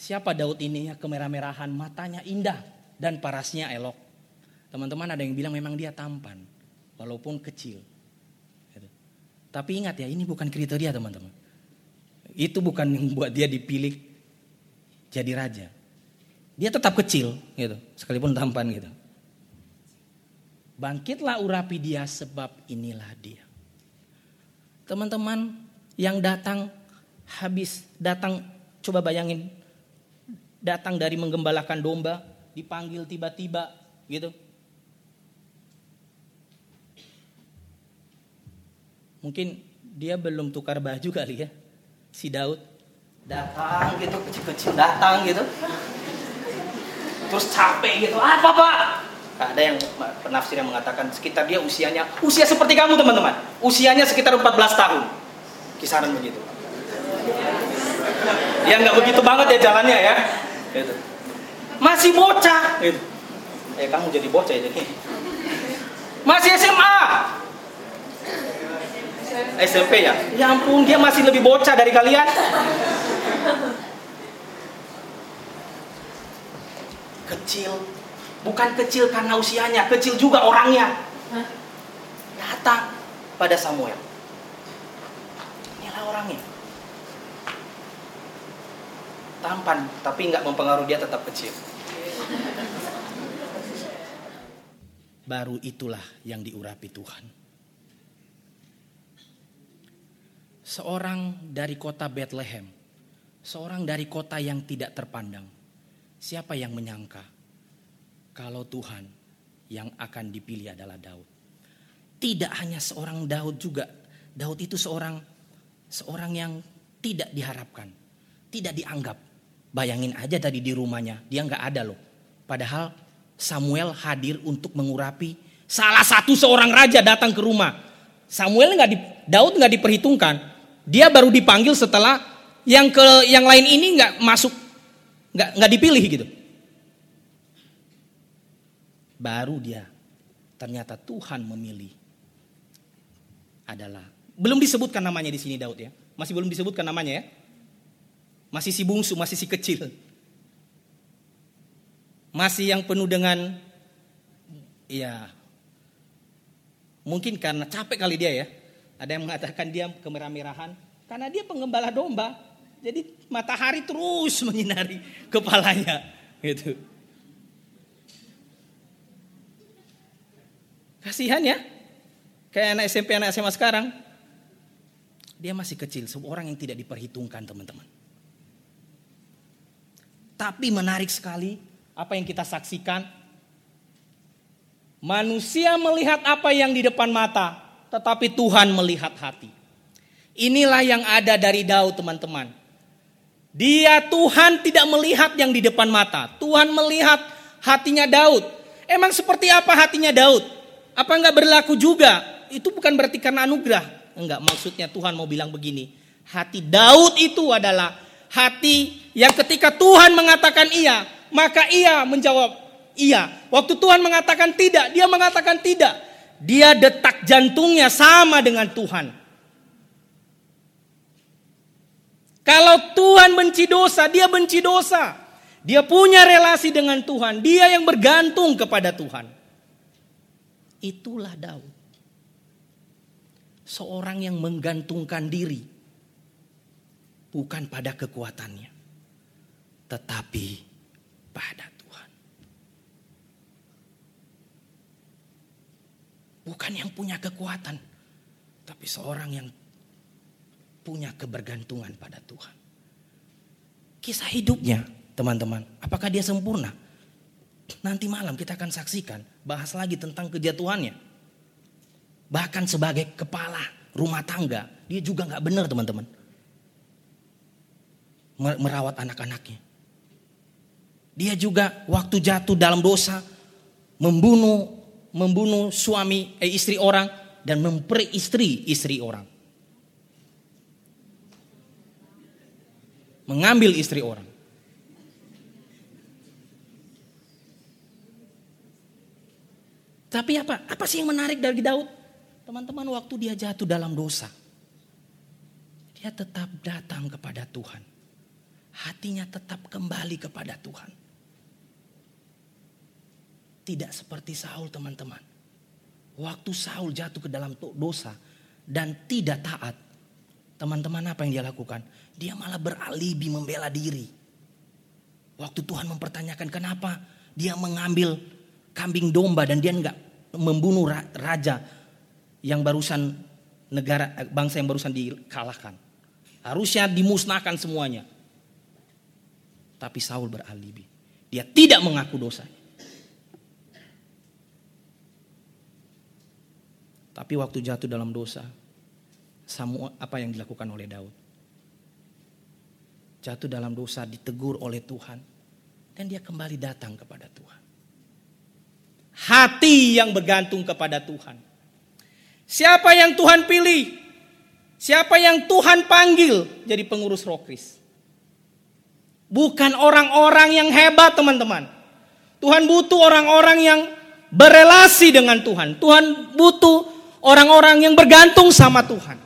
Siapa Daud ini ya kemerah-merahan, matanya indah dan parasnya elok. Teman-teman ada yang bilang memang dia tampan, walaupun kecil. Gitu. Tapi ingat ya ini bukan kriteria teman-teman. Itu bukan yang buat dia dipilih jadi raja. Dia tetap kecil gitu, sekalipun tampan gitu. Bangkitlah urapi dia sebab inilah dia. Teman-teman yang datang habis datang coba bayangin datang dari menggembalakan domba dipanggil tiba-tiba gitu. Mungkin dia belum tukar baju kali ya. Si Daud datang gitu kecil-kecil datang gitu. Terus capek gitu. Apa Pak? ada yang penafsir yang mengatakan sekitar dia usianya usia seperti kamu teman-teman usianya sekitar 14 tahun kisaran begitu ya nggak begitu banget ya jalannya ya gitu. masih bocah gitu. eh kamu jadi bocah ya jadi masih SMA SMP ya ya ampun dia masih lebih bocah dari kalian kecil Bukan kecil karena usianya, kecil juga orangnya. Datang pada Samuel. Inilah orangnya. Tampan, tapi nggak mempengaruhi dia tetap kecil. Baru itulah yang diurapi Tuhan. Seorang dari kota Bethlehem, seorang dari kota yang tidak terpandang. Siapa yang menyangka kalau Tuhan yang akan dipilih adalah Daud. Tidak hanya seorang Daud juga. Daud itu seorang seorang yang tidak diharapkan, tidak dianggap. Bayangin aja tadi di rumahnya, dia nggak ada loh. Padahal Samuel hadir untuk mengurapi salah satu seorang raja datang ke rumah. Samuel nggak di, Daud nggak diperhitungkan. Dia baru dipanggil setelah yang ke yang lain ini nggak masuk, nggak nggak dipilih gitu baru dia ternyata Tuhan memilih adalah Belum disebutkan namanya di sini Daud ya. Masih belum disebutkan namanya ya. Masih si bungsu, masih si kecil. Masih yang penuh dengan ya mungkin karena capek kali dia ya. Ada yang mengatakan dia kemerah-merahan karena dia penggembala domba. Jadi matahari terus menyinari kepalanya gitu. Kasihan ya. Kayak anak SMP, anak SMA sekarang. Dia masih kecil, seorang yang tidak diperhitungkan teman-teman. Tapi menarik sekali apa yang kita saksikan. Manusia melihat apa yang di depan mata, tetapi Tuhan melihat hati. Inilah yang ada dari Daud teman-teman. Dia Tuhan tidak melihat yang di depan mata. Tuhan melihat hatinya Daud. Emang seperti apa hatinya Daud? Apa enggak berlaku juga? Itu bukan berarti karena anugerah. Enggak, maksudnya Tuhan mau bilang begini. Hati Daud itu adalah hati yang ketika Tuhan mengatakan iya, maka ia menjawab iya. Waktu Tuhan mengatakan tidak, dia mengatakan tidak. Dia detak jantungnya sama dengan Tuhan. Kalau Tuhan benci dosa, dia benci dosa. Dia punya relasi dengan Tuhan, dia yang bergantung kepada Tuhan. Itulah Daud seorang yang menggantungkan diri bukan pada kekuatannya, tetapi pada Tuhan. Bukan yang punya kekuatan, tapi seorang yang punya kebergantungan pada Tuhan. Kisah hidupnya, teman-teman, apakah dia sempurna? Nanti malam kita akan saksikan, bahas lagi tentang kejatuhannya. Bahkan sebagai kepala rumah tangga, dia juga nggak benar teman-teman. Merawat anak-anaknya. Dia juga waktu jatuh dalam dosa, membunuh membunuh suami eh, istri orang dan memperi istri istri orang. Mengambil istri orang. Tapi apa? Apa sih yang menarik dari Daud? Teman-teman waktu dia jatuh dalam dosa. Dia tetap datang kepada Tuhan. Hatinya tetap kembali kepada Tuhan. Tidak seperti Saul teman-teman. Waktu Saul jatuh ke dalam dosa dan tidak taat. Teman-teman apa yang dia lakukan? Dia malah beralibi membela diri. Waktu Tuhan mempertanyakan kenapa dia mengambil kambing domba dan dia enggak membunuh raja yang barusan negara eh, bangsa yang barusan dikalahkan. Harusnya dimusnahkan semuanya. Tapi Saul beralibi. Dia tidak mengaku dosa. Tapi waktu jatuh dalam dosa, semua apa yang dilakukan oleh Daud? Jatuh dalam dosa ditegur oleh Tuhan dan dia kembali datang kepada Tuhan. Hati yang bergantung kepada Tuhan Siapa yang Tuhan pilih? Siapa yang Tuhan panggil jadi pengurus rokris? Bukan orang-orang yang hebat teman-teman. Tuhan butuh orang-orang yang berelasi dengan Tuhan. Tuhan butuh orang-orang yang bergantung sama Tuhan.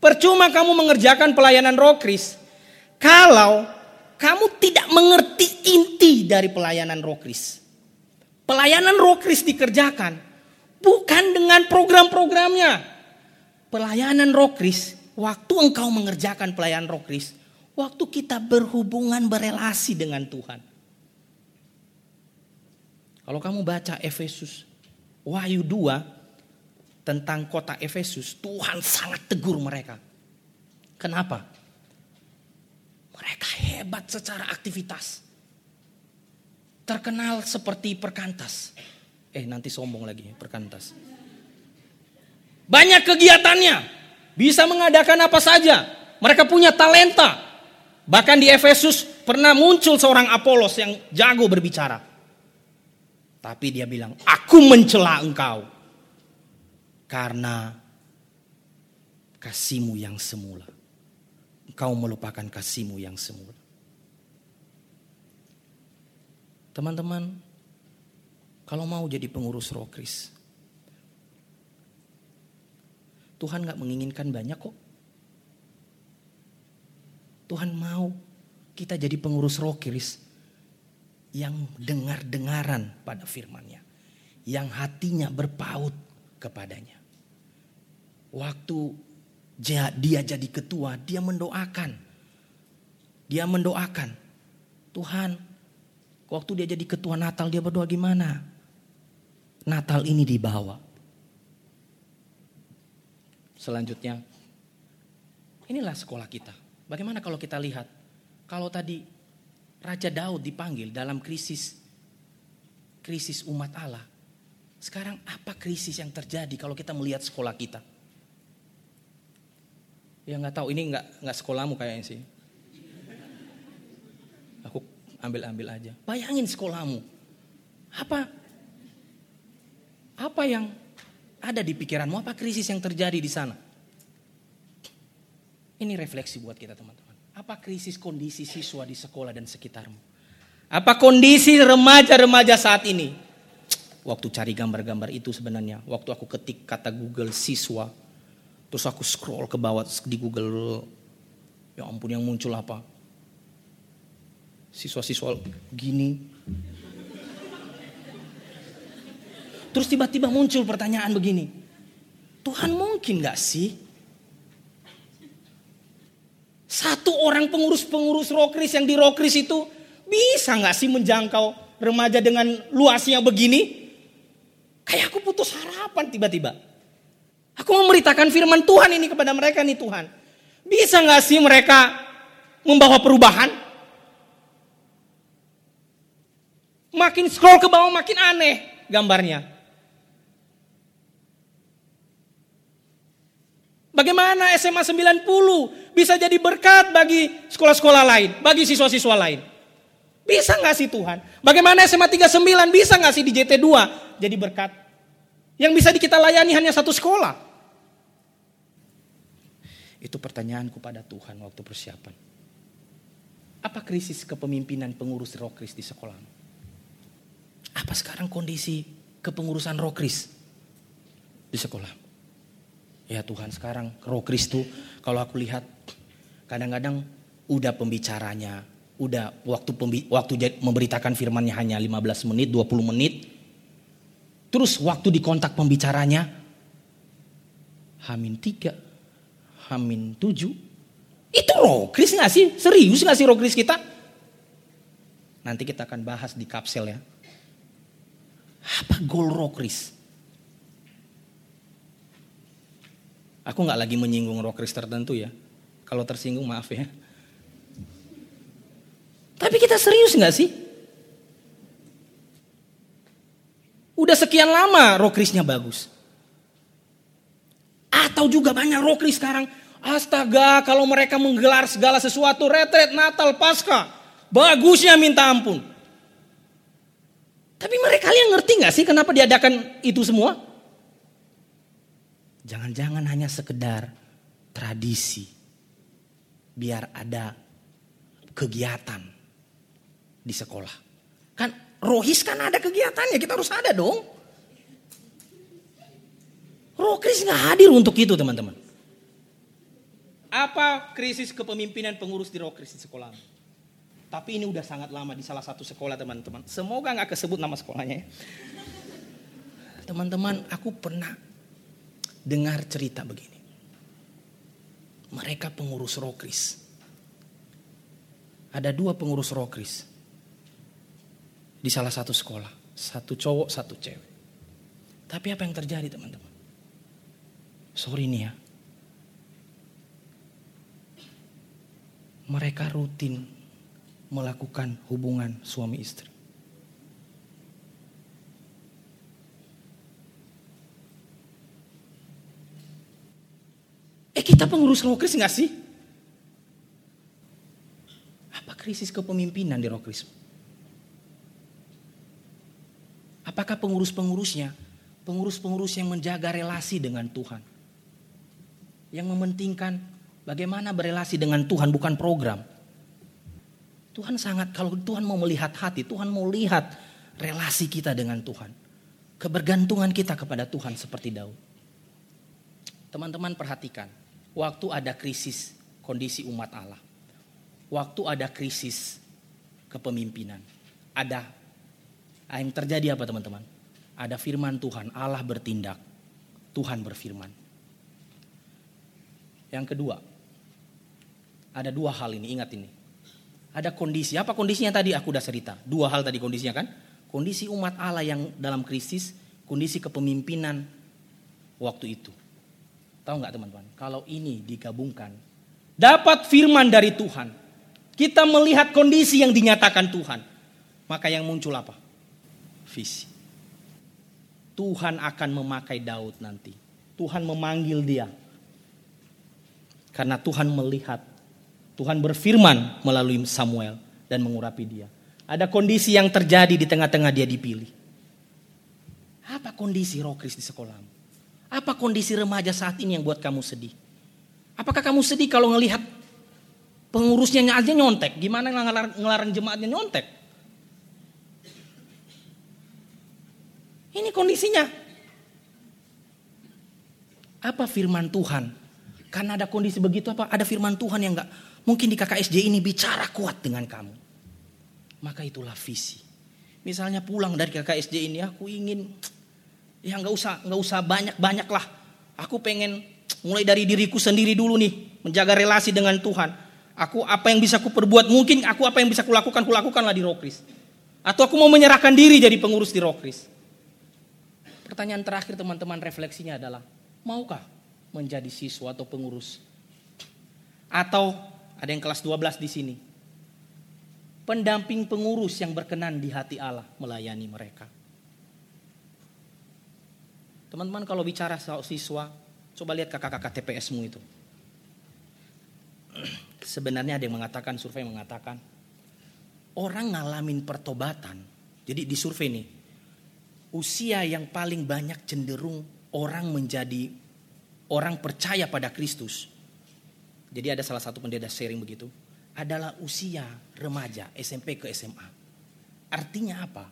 Percuma kamu mengerjakan pelayanan rokris kalau kamu tidak mengerti inti dari pelayanan rokris. Pelayanan rokris dikerjakan Bukan dengan program-programnya. Pelayanan rokris, waktu engkau mengerjakan pelayanan rokris, waktu kita berhubungan berelasi dengan Tuhan. Kalau kamu baca Efesus, Wahyu 2 tentang kota Efesus, Tuhan sangat tegur mereka. Kenapa? Mereka hebat secara aktivitas. Terkenal seperti perkantas. Eh nanti sombong lagi perkantas. Banyak kegiatannya. Bisa mengadakan apa saja. Mereka punya talenta. Bahkan di Efesus pernah muncul seorang Apolos yang jago berbicara. Tapi dia bilang, aku mencela engkau. Karena kasihmu yang semula. Engkau melupakan kasihmu yang semula. Teman-teman, kalau mau jadi pengurus rokris. Tuhan nggak menginginkan banyak kok. Tuhan mau kita jadi pengurus roh kiris yang dengar-dengaran pada firmannya. Yang hatinya berpaut kepadanya. Waktu dia jadi ketua, dia mendoakan. Dia mendoakan. Tuhan, waktu dia jadi ketua Natal dia berdoa gimana? Natal ini dibawa. Selanjutnya, inilah sekolah kita. Bagaimana kalau kita lihat, kalau tadi Raja Daud dipanggil dalam krisis krisis umat Allah. Sekarang apa krisis yang terjadi kalau kita melihat sekolah kita? Ya nggak tahu ini nggak nggak sekolahmu kayaknya sih. Aku ambil-ambil aja. Bayangin sekolahmu. Apa apa yang ada di pikiranmu? Apa krisis yang terjadi di sana? Ini refleksi buat kita teman-teman. Apa krisis kondisi siswa di sekolah dan sekitarmu? Apa kondisi remaja-remaja saat ini? Waktu cari gambar-gambar itu sebenarnya, waktu aku ketik kata Google siswa, terus aku scroll ke bawah di Google, ya ampun yang muncul apa? Siswa-siswa gini. Terus tiba-tiba muncul pertanyaan begini, Tuhan mungkin gak sih satu orang pengurus-pengurus rokris yang di rokris itu bisa nggak sih menjangkau remaja dengan luasnya begini? Kayak aku putus harapan tiba-tiba. Aku memberitakan firman Tuhan ini kepada mereka nih Tuhan. Bisa nggak sih mereka membawa perubahan? Makin scroll ke bawah makin aneh gambarnya. Bagaimana SMA 90 bisa jadi berkat bagi sekolah-sekolah lain, bagi siswa-siswa lain? Bisa nggak sih Tuhan? Bagaimana SMA 39 bisa nggak sih di JT2 jadi berkat? Yang bisa kita layani hanya satu sekolah. Itu pertanyaanku pada Tuhan waktu persiapan. Apa krisis kepemimpinan pengurus rokris di sekolah? Apa sekarang kondisi kepengurusan rokris di sekolah? Ya Tuhan sekarang roh Kristus kalau aku lihat kadang-kadang udah pembicaranya, udah waktu pembi, waktu memberitakan firmannya hanya 15 menit, 20 menit. Terus waktu dikontak pembicaranya Hamin 3, Hamin 7. Itu roh Kris gak sih? Serius gak sih roh Kris kita? Nanti kita akan bahas di kapsel ya. Apa goal roh Kris? Aku nggak lagi menyinggung rockers tertentu ya. Kalau tersinggung maaf ya. Tapi kita serius nggak sih? Udah sekian lama rockrisnya bagus. Atau juga banyak rockris sekarang. Astaga kalau mereka menggelar segala sesuatu. Retret, Natal, Pasca. Bagusnya minta ampun. Tapi mereka kalian ngerti nggak sih kenapa diadakan itu semua? Jangan-jangan hanya sekedar tradisi. Biar ada kegiatan di sekolah. Kan rohis kan ada kegiatannya, kita harus ada dong. Rohis nggak hadir untuk itu teman-teman. Apa krisis kepemimpinan pengurus di di sekolah? Tapi ini udah sangat lama di salah satu sekolah teman-teman. Semoga nggak kesebut nama sekolahnya ya. Teman-teman, aku pernah dengar cerita begini. Mereka pengurus rokris. Ada dua pengurus rokris. Di salah satu sekolah. Satu cowok, satu cewek. Tapi apa yang terjadi teman-teman? Sorry nih ya. Mereka rutin melakukan hubungan suami istri. Eh kita pengurus rokris nggak sih? Apa krisis kepemimpinan di rokris? Apakah pengurus-pengurusnya, pengurus-pengurus yang menjaga relasi dengan Tuhan? Yang mementingkan bagaimana berelasi dengan Tuhan bukan program. Tuhan sangat, kalau Tuhan mau melihat hati, Tuhan mau lihat relasi kita dengan Tuhan. Kebergantungan kita kepada Tuhan seperti Daud. Teman-teman perhatikan, waktu ada krisis kondisi umat Allah. Waktu ada krisis kepemimpinan. Ada yang terjadi apa teman-teman? Ada firman Tuhan, Allah bertindak. Tuhan berfirman. Yang kedua, ada dua hal ini, ingat ini. Ada kondisi, apa kondisinya tadi aku udah cerita. Dua hal tadi kondisinya kan. Kondisi umat Allah yang dalam krisis, kondisi kepemimpinan waktu itu. Tahu nggak teman-teman? Kalau ini digabungkan, dapat firman dari Tuhan. Kita melihat kondisi yang dinyatakan Tuhan. Maka yang muncul apa? Visi. Tuhan akan memakai Daud nanti. Tuhan memanggil dia. Karena Tuhan melihat. Tuhan berfirman melalui Samuel dan mengurapi dia. Ada kondisi yang terjadi di tengah-tengah dia dipilih. Apa kondisi Rokris di sekolahmu? Apa kondisi remaja saat ini yang buat kamu sedih? Apakah kamu sedih kalau ngelihat pengurusnya aja nyontek? Gimana ngelarang jemaatnya nyontek? Ini kondisinya. Apa firman Tuhan? Karena ada kondisi begitu apa? Ada firman Tuhan yang enggak mungkin di KKSJ ini bicara kuat dengan kamu. Maka itulah visi. Misalnya pulang dari KKSJ ini aku ingin Ya nggak usah nggak usah banyak banyak lah. Aku pengen mulai dari diriku sendiri dulu nih menjaga relasi dengan Tuhan. Aku apa yang bisa aku perbuat mungkin aku apa yang bisa kulakukan kulakukanlah di Rokris. Atau aku mau menyerahkan diri jadi pengurus di Rokris. Pertanyaan terakhir teman-teman refleksinya adalah maukah menjadi siswa atau pengurus? Atau ada yang kelas 12 di sini. Pendamping pengurus yang berkenan di hati Allah melayani mereka. Teman-teman kalau bicara soal siswa, coba lihat kakak-kakak TPSmu itu. Sebenarnya ada yang mengatakan, survei mengatakan, orang ngalamin pertobatan. Jadi di survei ini, usia yang paling banyak cenderung orang menjadi orang percaya pada Kristus. Jadi ada salah satu pendeta sharing begitu, adalah usia remaja SMP ke SMA. Artinya apa?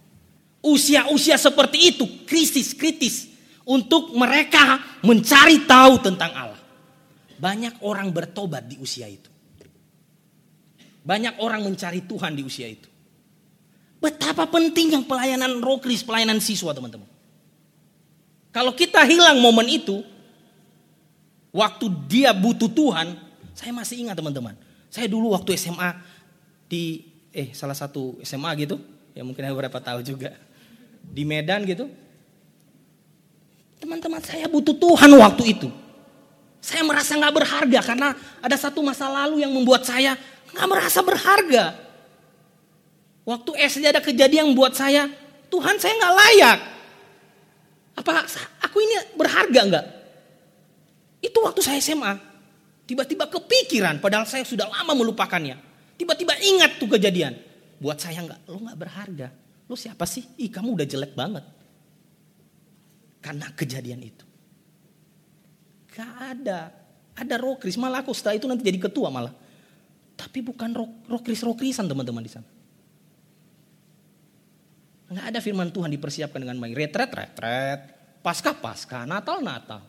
Usia-usia seperti itu krisis kritis untuk mereka mencari tahu tentang Allah. Banyak orang bertobat di usia itu. Banyak orang mencari Tuhan di usia itu. Betapa pentingnya pelayanan rokris, pelayanan siswa teman-teman. Kalau kita hilang momen itu, waktu dia butuh Tuhan, saya masih ingat teman-teman. Saya dulu waktu SMA di eh salah satu SMA gitu, ya mungkin ada beberapa tahu juga. Di Medan gitu, Teman-teman saya butuh Tuhan waktu itu. Saya merasa nggak berharga karena ada satu masa lalu yang membuat saya nggak merasa berharga. Waktu SD ada kejadian yang buat saya, Tuhan saya nggak layak. Apa aku ini berharga nggak? Itu waktu saya SMA. Tiba-tiba kepikiran, padahal saya sudah lama melupakannya. Tiba-tiba ingat tuh kejadian. Buat saya nggak, lo nggak berharga. Lo siapa sih? Ih kamu udah jelek banget. Karena kejadian itu. Gak ada. Ada rokris, malah aku setelah itu nanti jadi ketua malah. Tapi bukan rokris-rokrisan teman-teman di sana. Nggak ada firman Tuhan dipersiapkan dengan baik. Retret, retret. Pasca, pasca. Natal, Natal.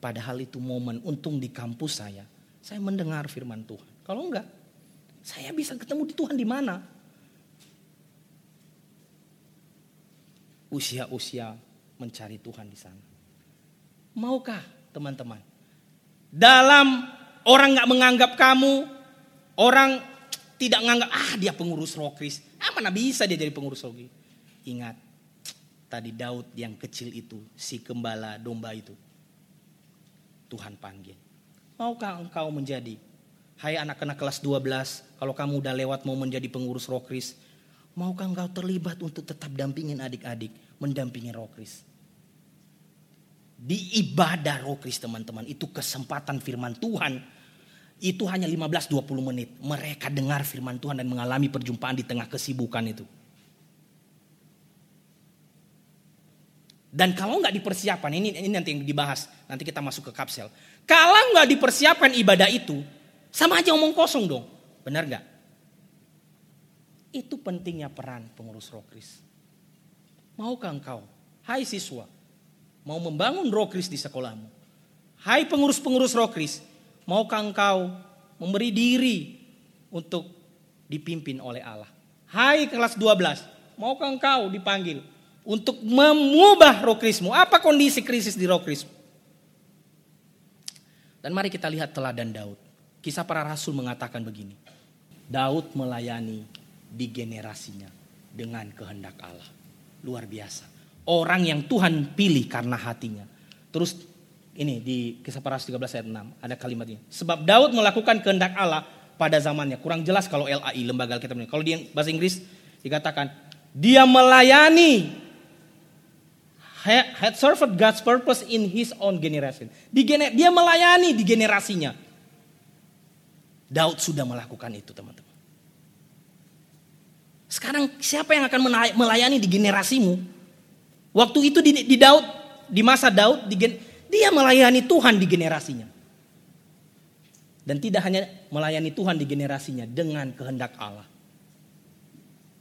Padahal itu momen untung di kampus saya. Saya mendengar firman Tuhan. Kalau enggak, saya bisa ketemu di Tuhan di mana? usia-usia mencari Tuhan di sana. Maukah teman-teman? Dalam orang nggak menganggap kamu, orang tidak menganggap ah dia pengurus rokris. Ah mana bisa dia jadi pengurus rokris? Ingat, tadi Daud yang kecil itu, si gembala domba itu. Tuhan panggil. Maukah engkau menjadi? Hai anak-anak kelas 12, kalau kamu udah lewat mau menjadi pengurus rokris, maukah engkau terlibat untuk tetap dampingin adik-adik? mendampingi Rokris. Di ibadah Rokris teman-teman itu kesempatan firman Tuhan itu hanya 15-20 menit. Mereka dengar firman Tuhan dan mengalami perjumpaan di tengah kesibukan itu. Dan kalau nggak dipersiapkan, ini, ini nanti yang dibahas, nanti kita masuk ke kapsel. Kalau nggak dipersiapkan ibadah itu, sama aja omong kosong dong. Benar nggak? Itu pentingnya peran pengurus rokris. Maukah engkau, hai siswa, mau membangun rokris di sekolahmu. Hai pengurus-pengurus rokris, maukah engkau memberi diri untuk dipimpin oleh Allah? Hai kelas 12, maukah engkau dipanggil untuk mengubah rokrismu? Apa kondisi krisis di rokrismu? Dan mari kita lihat teladan Daud. Kisah para rasul mengatakan begini. Daud melayani di generasinya dengan kehendak Allah. Luar biasa. Orang yang Tuhan pilih karena hatinya. Terus ini di kisah para rasul 13 ayat 6 ada kalimat ini. Sebab Daud melakukan kehendak Allah pada zamannya. Kurang jelas kalau LAI lembaga Alkitab ini. Kalau di bahasa Inggris dikatakan dia melayani had served God's purpose in his own generation. Di gener, dia melayani di generasinya. Daud sudah melakukan itu teman-teman. Sekarang siapa yang akan melayani di generasimu? Waktu itu di, di Daud, di masa Daud, di, dia melayani Tuhan di generasinya. Dan tidak hanya melayani Tuhan di generasinya dengan kehendak Allah.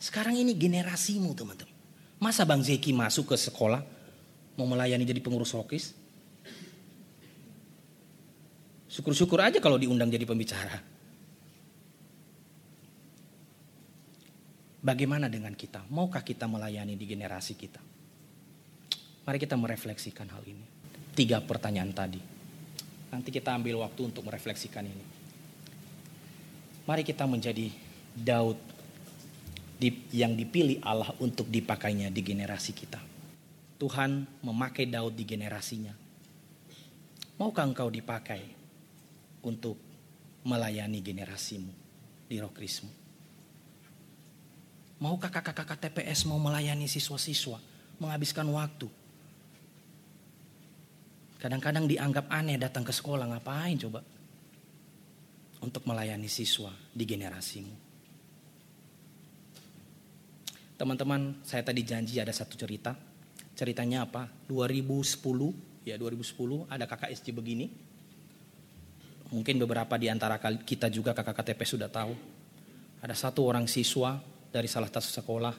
Sekarang ini generasimu teman-teman. Masa Bang Zeki masuk ke sekolah mau melayani jadi pengurus rokis. Syukur-syukur aja kalau diundang jadi pembicara. Bagaimana dengan kita? Maukah kita melayani di generasi kita? Mari kita merefleksikan hal ini. Tiga pertanyaan tadi. Nanti kita ambil waktu untuk merefleksikan ini. Mari kita menjadi Daud yang dipilih Allah untuk dipakainya di generasi kita. Tuhan memakai Daud di generasinya. Maukah engkau dipakai untuk melayani generasimu di Rokrismu? Maukah kakak-kakak TPS mau melayani siswa-siswa, menghabiskan waktu? Kadang-kadang dianggap aneh datang ke sekolah, ngapain coba? Untuk melayani siswa di generasimu. Teman-teman, saya tadi janji ada satu cerita Ceritanya apa? 2010, ya 2010 ada kakak SC begini. Mungkin beberapa di antara kita juga kakak KTP sudah tahu. Ada satu orang siswa dari salah satu sekolah.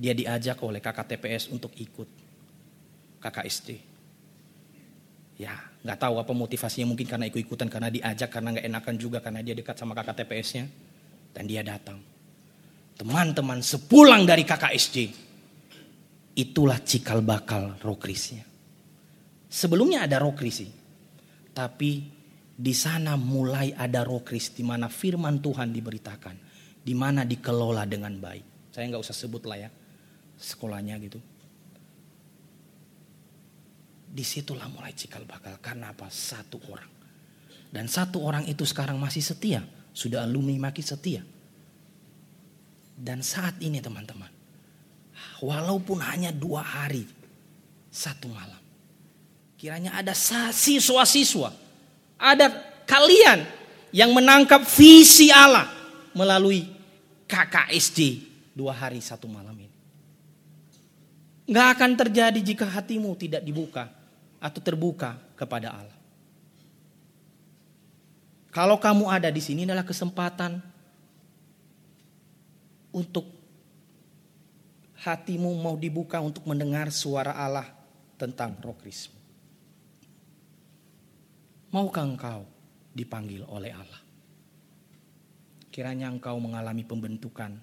Dia diajak oleh kakak TPS untuk ikut kakak SD. Ya, nggak tahu apa motivasinya mungkin karena ikut-ikutan karena diajak karena nggak enakan juga karena dia dekat sama kakak TPS-nya dan dia datang. Teman-teman sepulang dari kakak SD, Itulah cikal bakal rokrisnya. Sebelumnya ada rokrisi. Tapi di sana mulai ada rokris di mana firman Tuhan diberitakan. Di mana dikelola dengan baik. Saya nggak usah sebut lah ya sekolahnya gitu. Di situlah mulai cikal bakal. Karena apa? Satu orang. Dan satu orang itu sekarang masih setia. Sudah alumni makin setia. Dan saat ini teman-teman walaupun hanya dua hari, satu malam. Kiranya ada siswa-siswa, ada kalian yang menangkap visi Allah melalui KKSD dua hari satu malam ini. Nggak akan terjadi jika hatimu tidak dibuka atau terbuka kepada Allah. Kalau kamu ada di sini adalah kesempatan untuk hatimu mau dibuka untuk mendengar suara Allah tentang roh Kristus. Maukah engkau dipanggil oleh Allah? Kiranya engkau mengalami pembentukan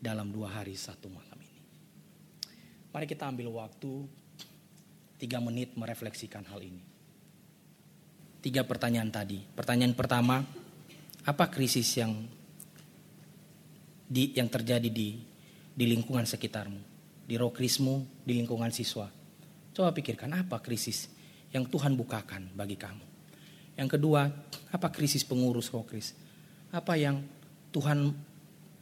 dalam dua hari satu malam ini. Mari kita ambil waktu tiga menit merefleksikan hal ini. Tiga pertanyaan tadi. Pertanyaan pertama, apa krisis yang di, yang terjadi di di lingkungan sekitarmu, di rokrismu, di lingkungan siswa. Coba pikirkan apa krisis yang Tuhan bukakan bagi kamu. Yang kedua, apa krisis pengurus rokris? Apa yang Tuhan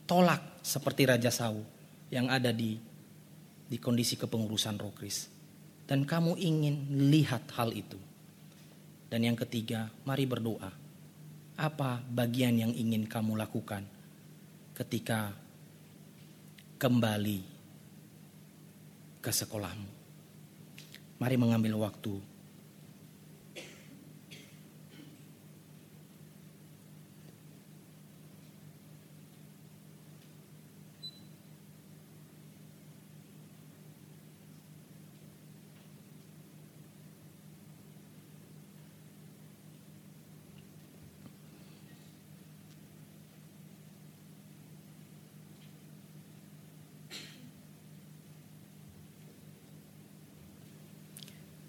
tolak seperti Raja Saul yang ada di di kondisi kepengurusan rokris. Dan kamu ingin lihat hal itu. Dan yang ketiga, mari berdoa. Apa bagian yang ingin kamu lakukan ketika kembali ke sekolahmu. Mari mengambil waktu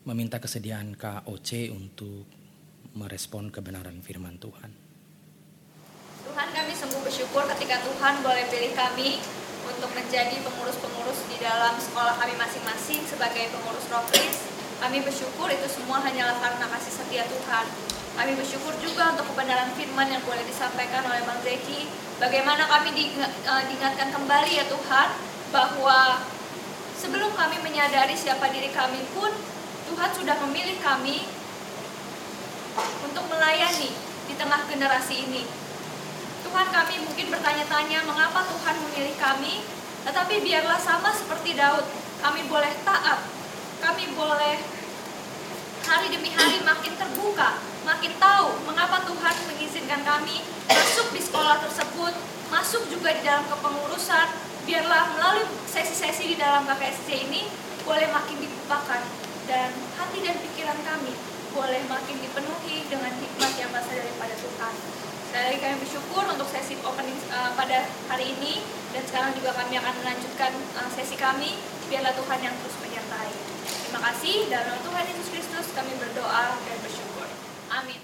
meminta kesediaan KOC untuk merespon kebenaran firman Tuhan. Tuhan kami sungguh bersyukur ketika Tuhan boleh pilih kami untuk menjadi pengurus-pengurus di dalam sekolah kami masing-masing sebagai pengurus Rokris. Kami bersyukur itu semua hanyalah karena kasih setia Tuhan. Kami bersyukur juga untuk kebenaran firman yang boleh disampaikan oleh Bang Zeki. Bagaimana kami eh, diingatkan kembali ya Tuhan bahwa sebelum kami menyadari siapa diri kami pun Tuhan sudah memilih kami untuk melayani di tengah generasi ini. Tuhan kami mungkin bertanya-tanya mengapa Tuhan memilih kami, tetapi biarlah sama seperti Daud, kami boleh taat, kami boleh hari demi hari makin terbuka, makin tahu mengapa Tuhan mengizinkan kami masuk di sekolah tersebut, masuk juga di dalam kepengurusan, biarlah melalui sesi-sesi di dalam KKSC ini boleh makin dibukakan dan hati dan pikiran kami boleh makin dipenuhi dengan hikmat yang berasal daripada Tuhan. Sekali kami bersyukur untuk sesi opening uh, pada hari ini dan sekarang juga kami akan melanjutkan uh, sesi kami. Biarlah Tuhan yang terus menyertai. Terima kasih dalam Tuhan Yesus Kristus kami berdoa dan bersyukur. Amin.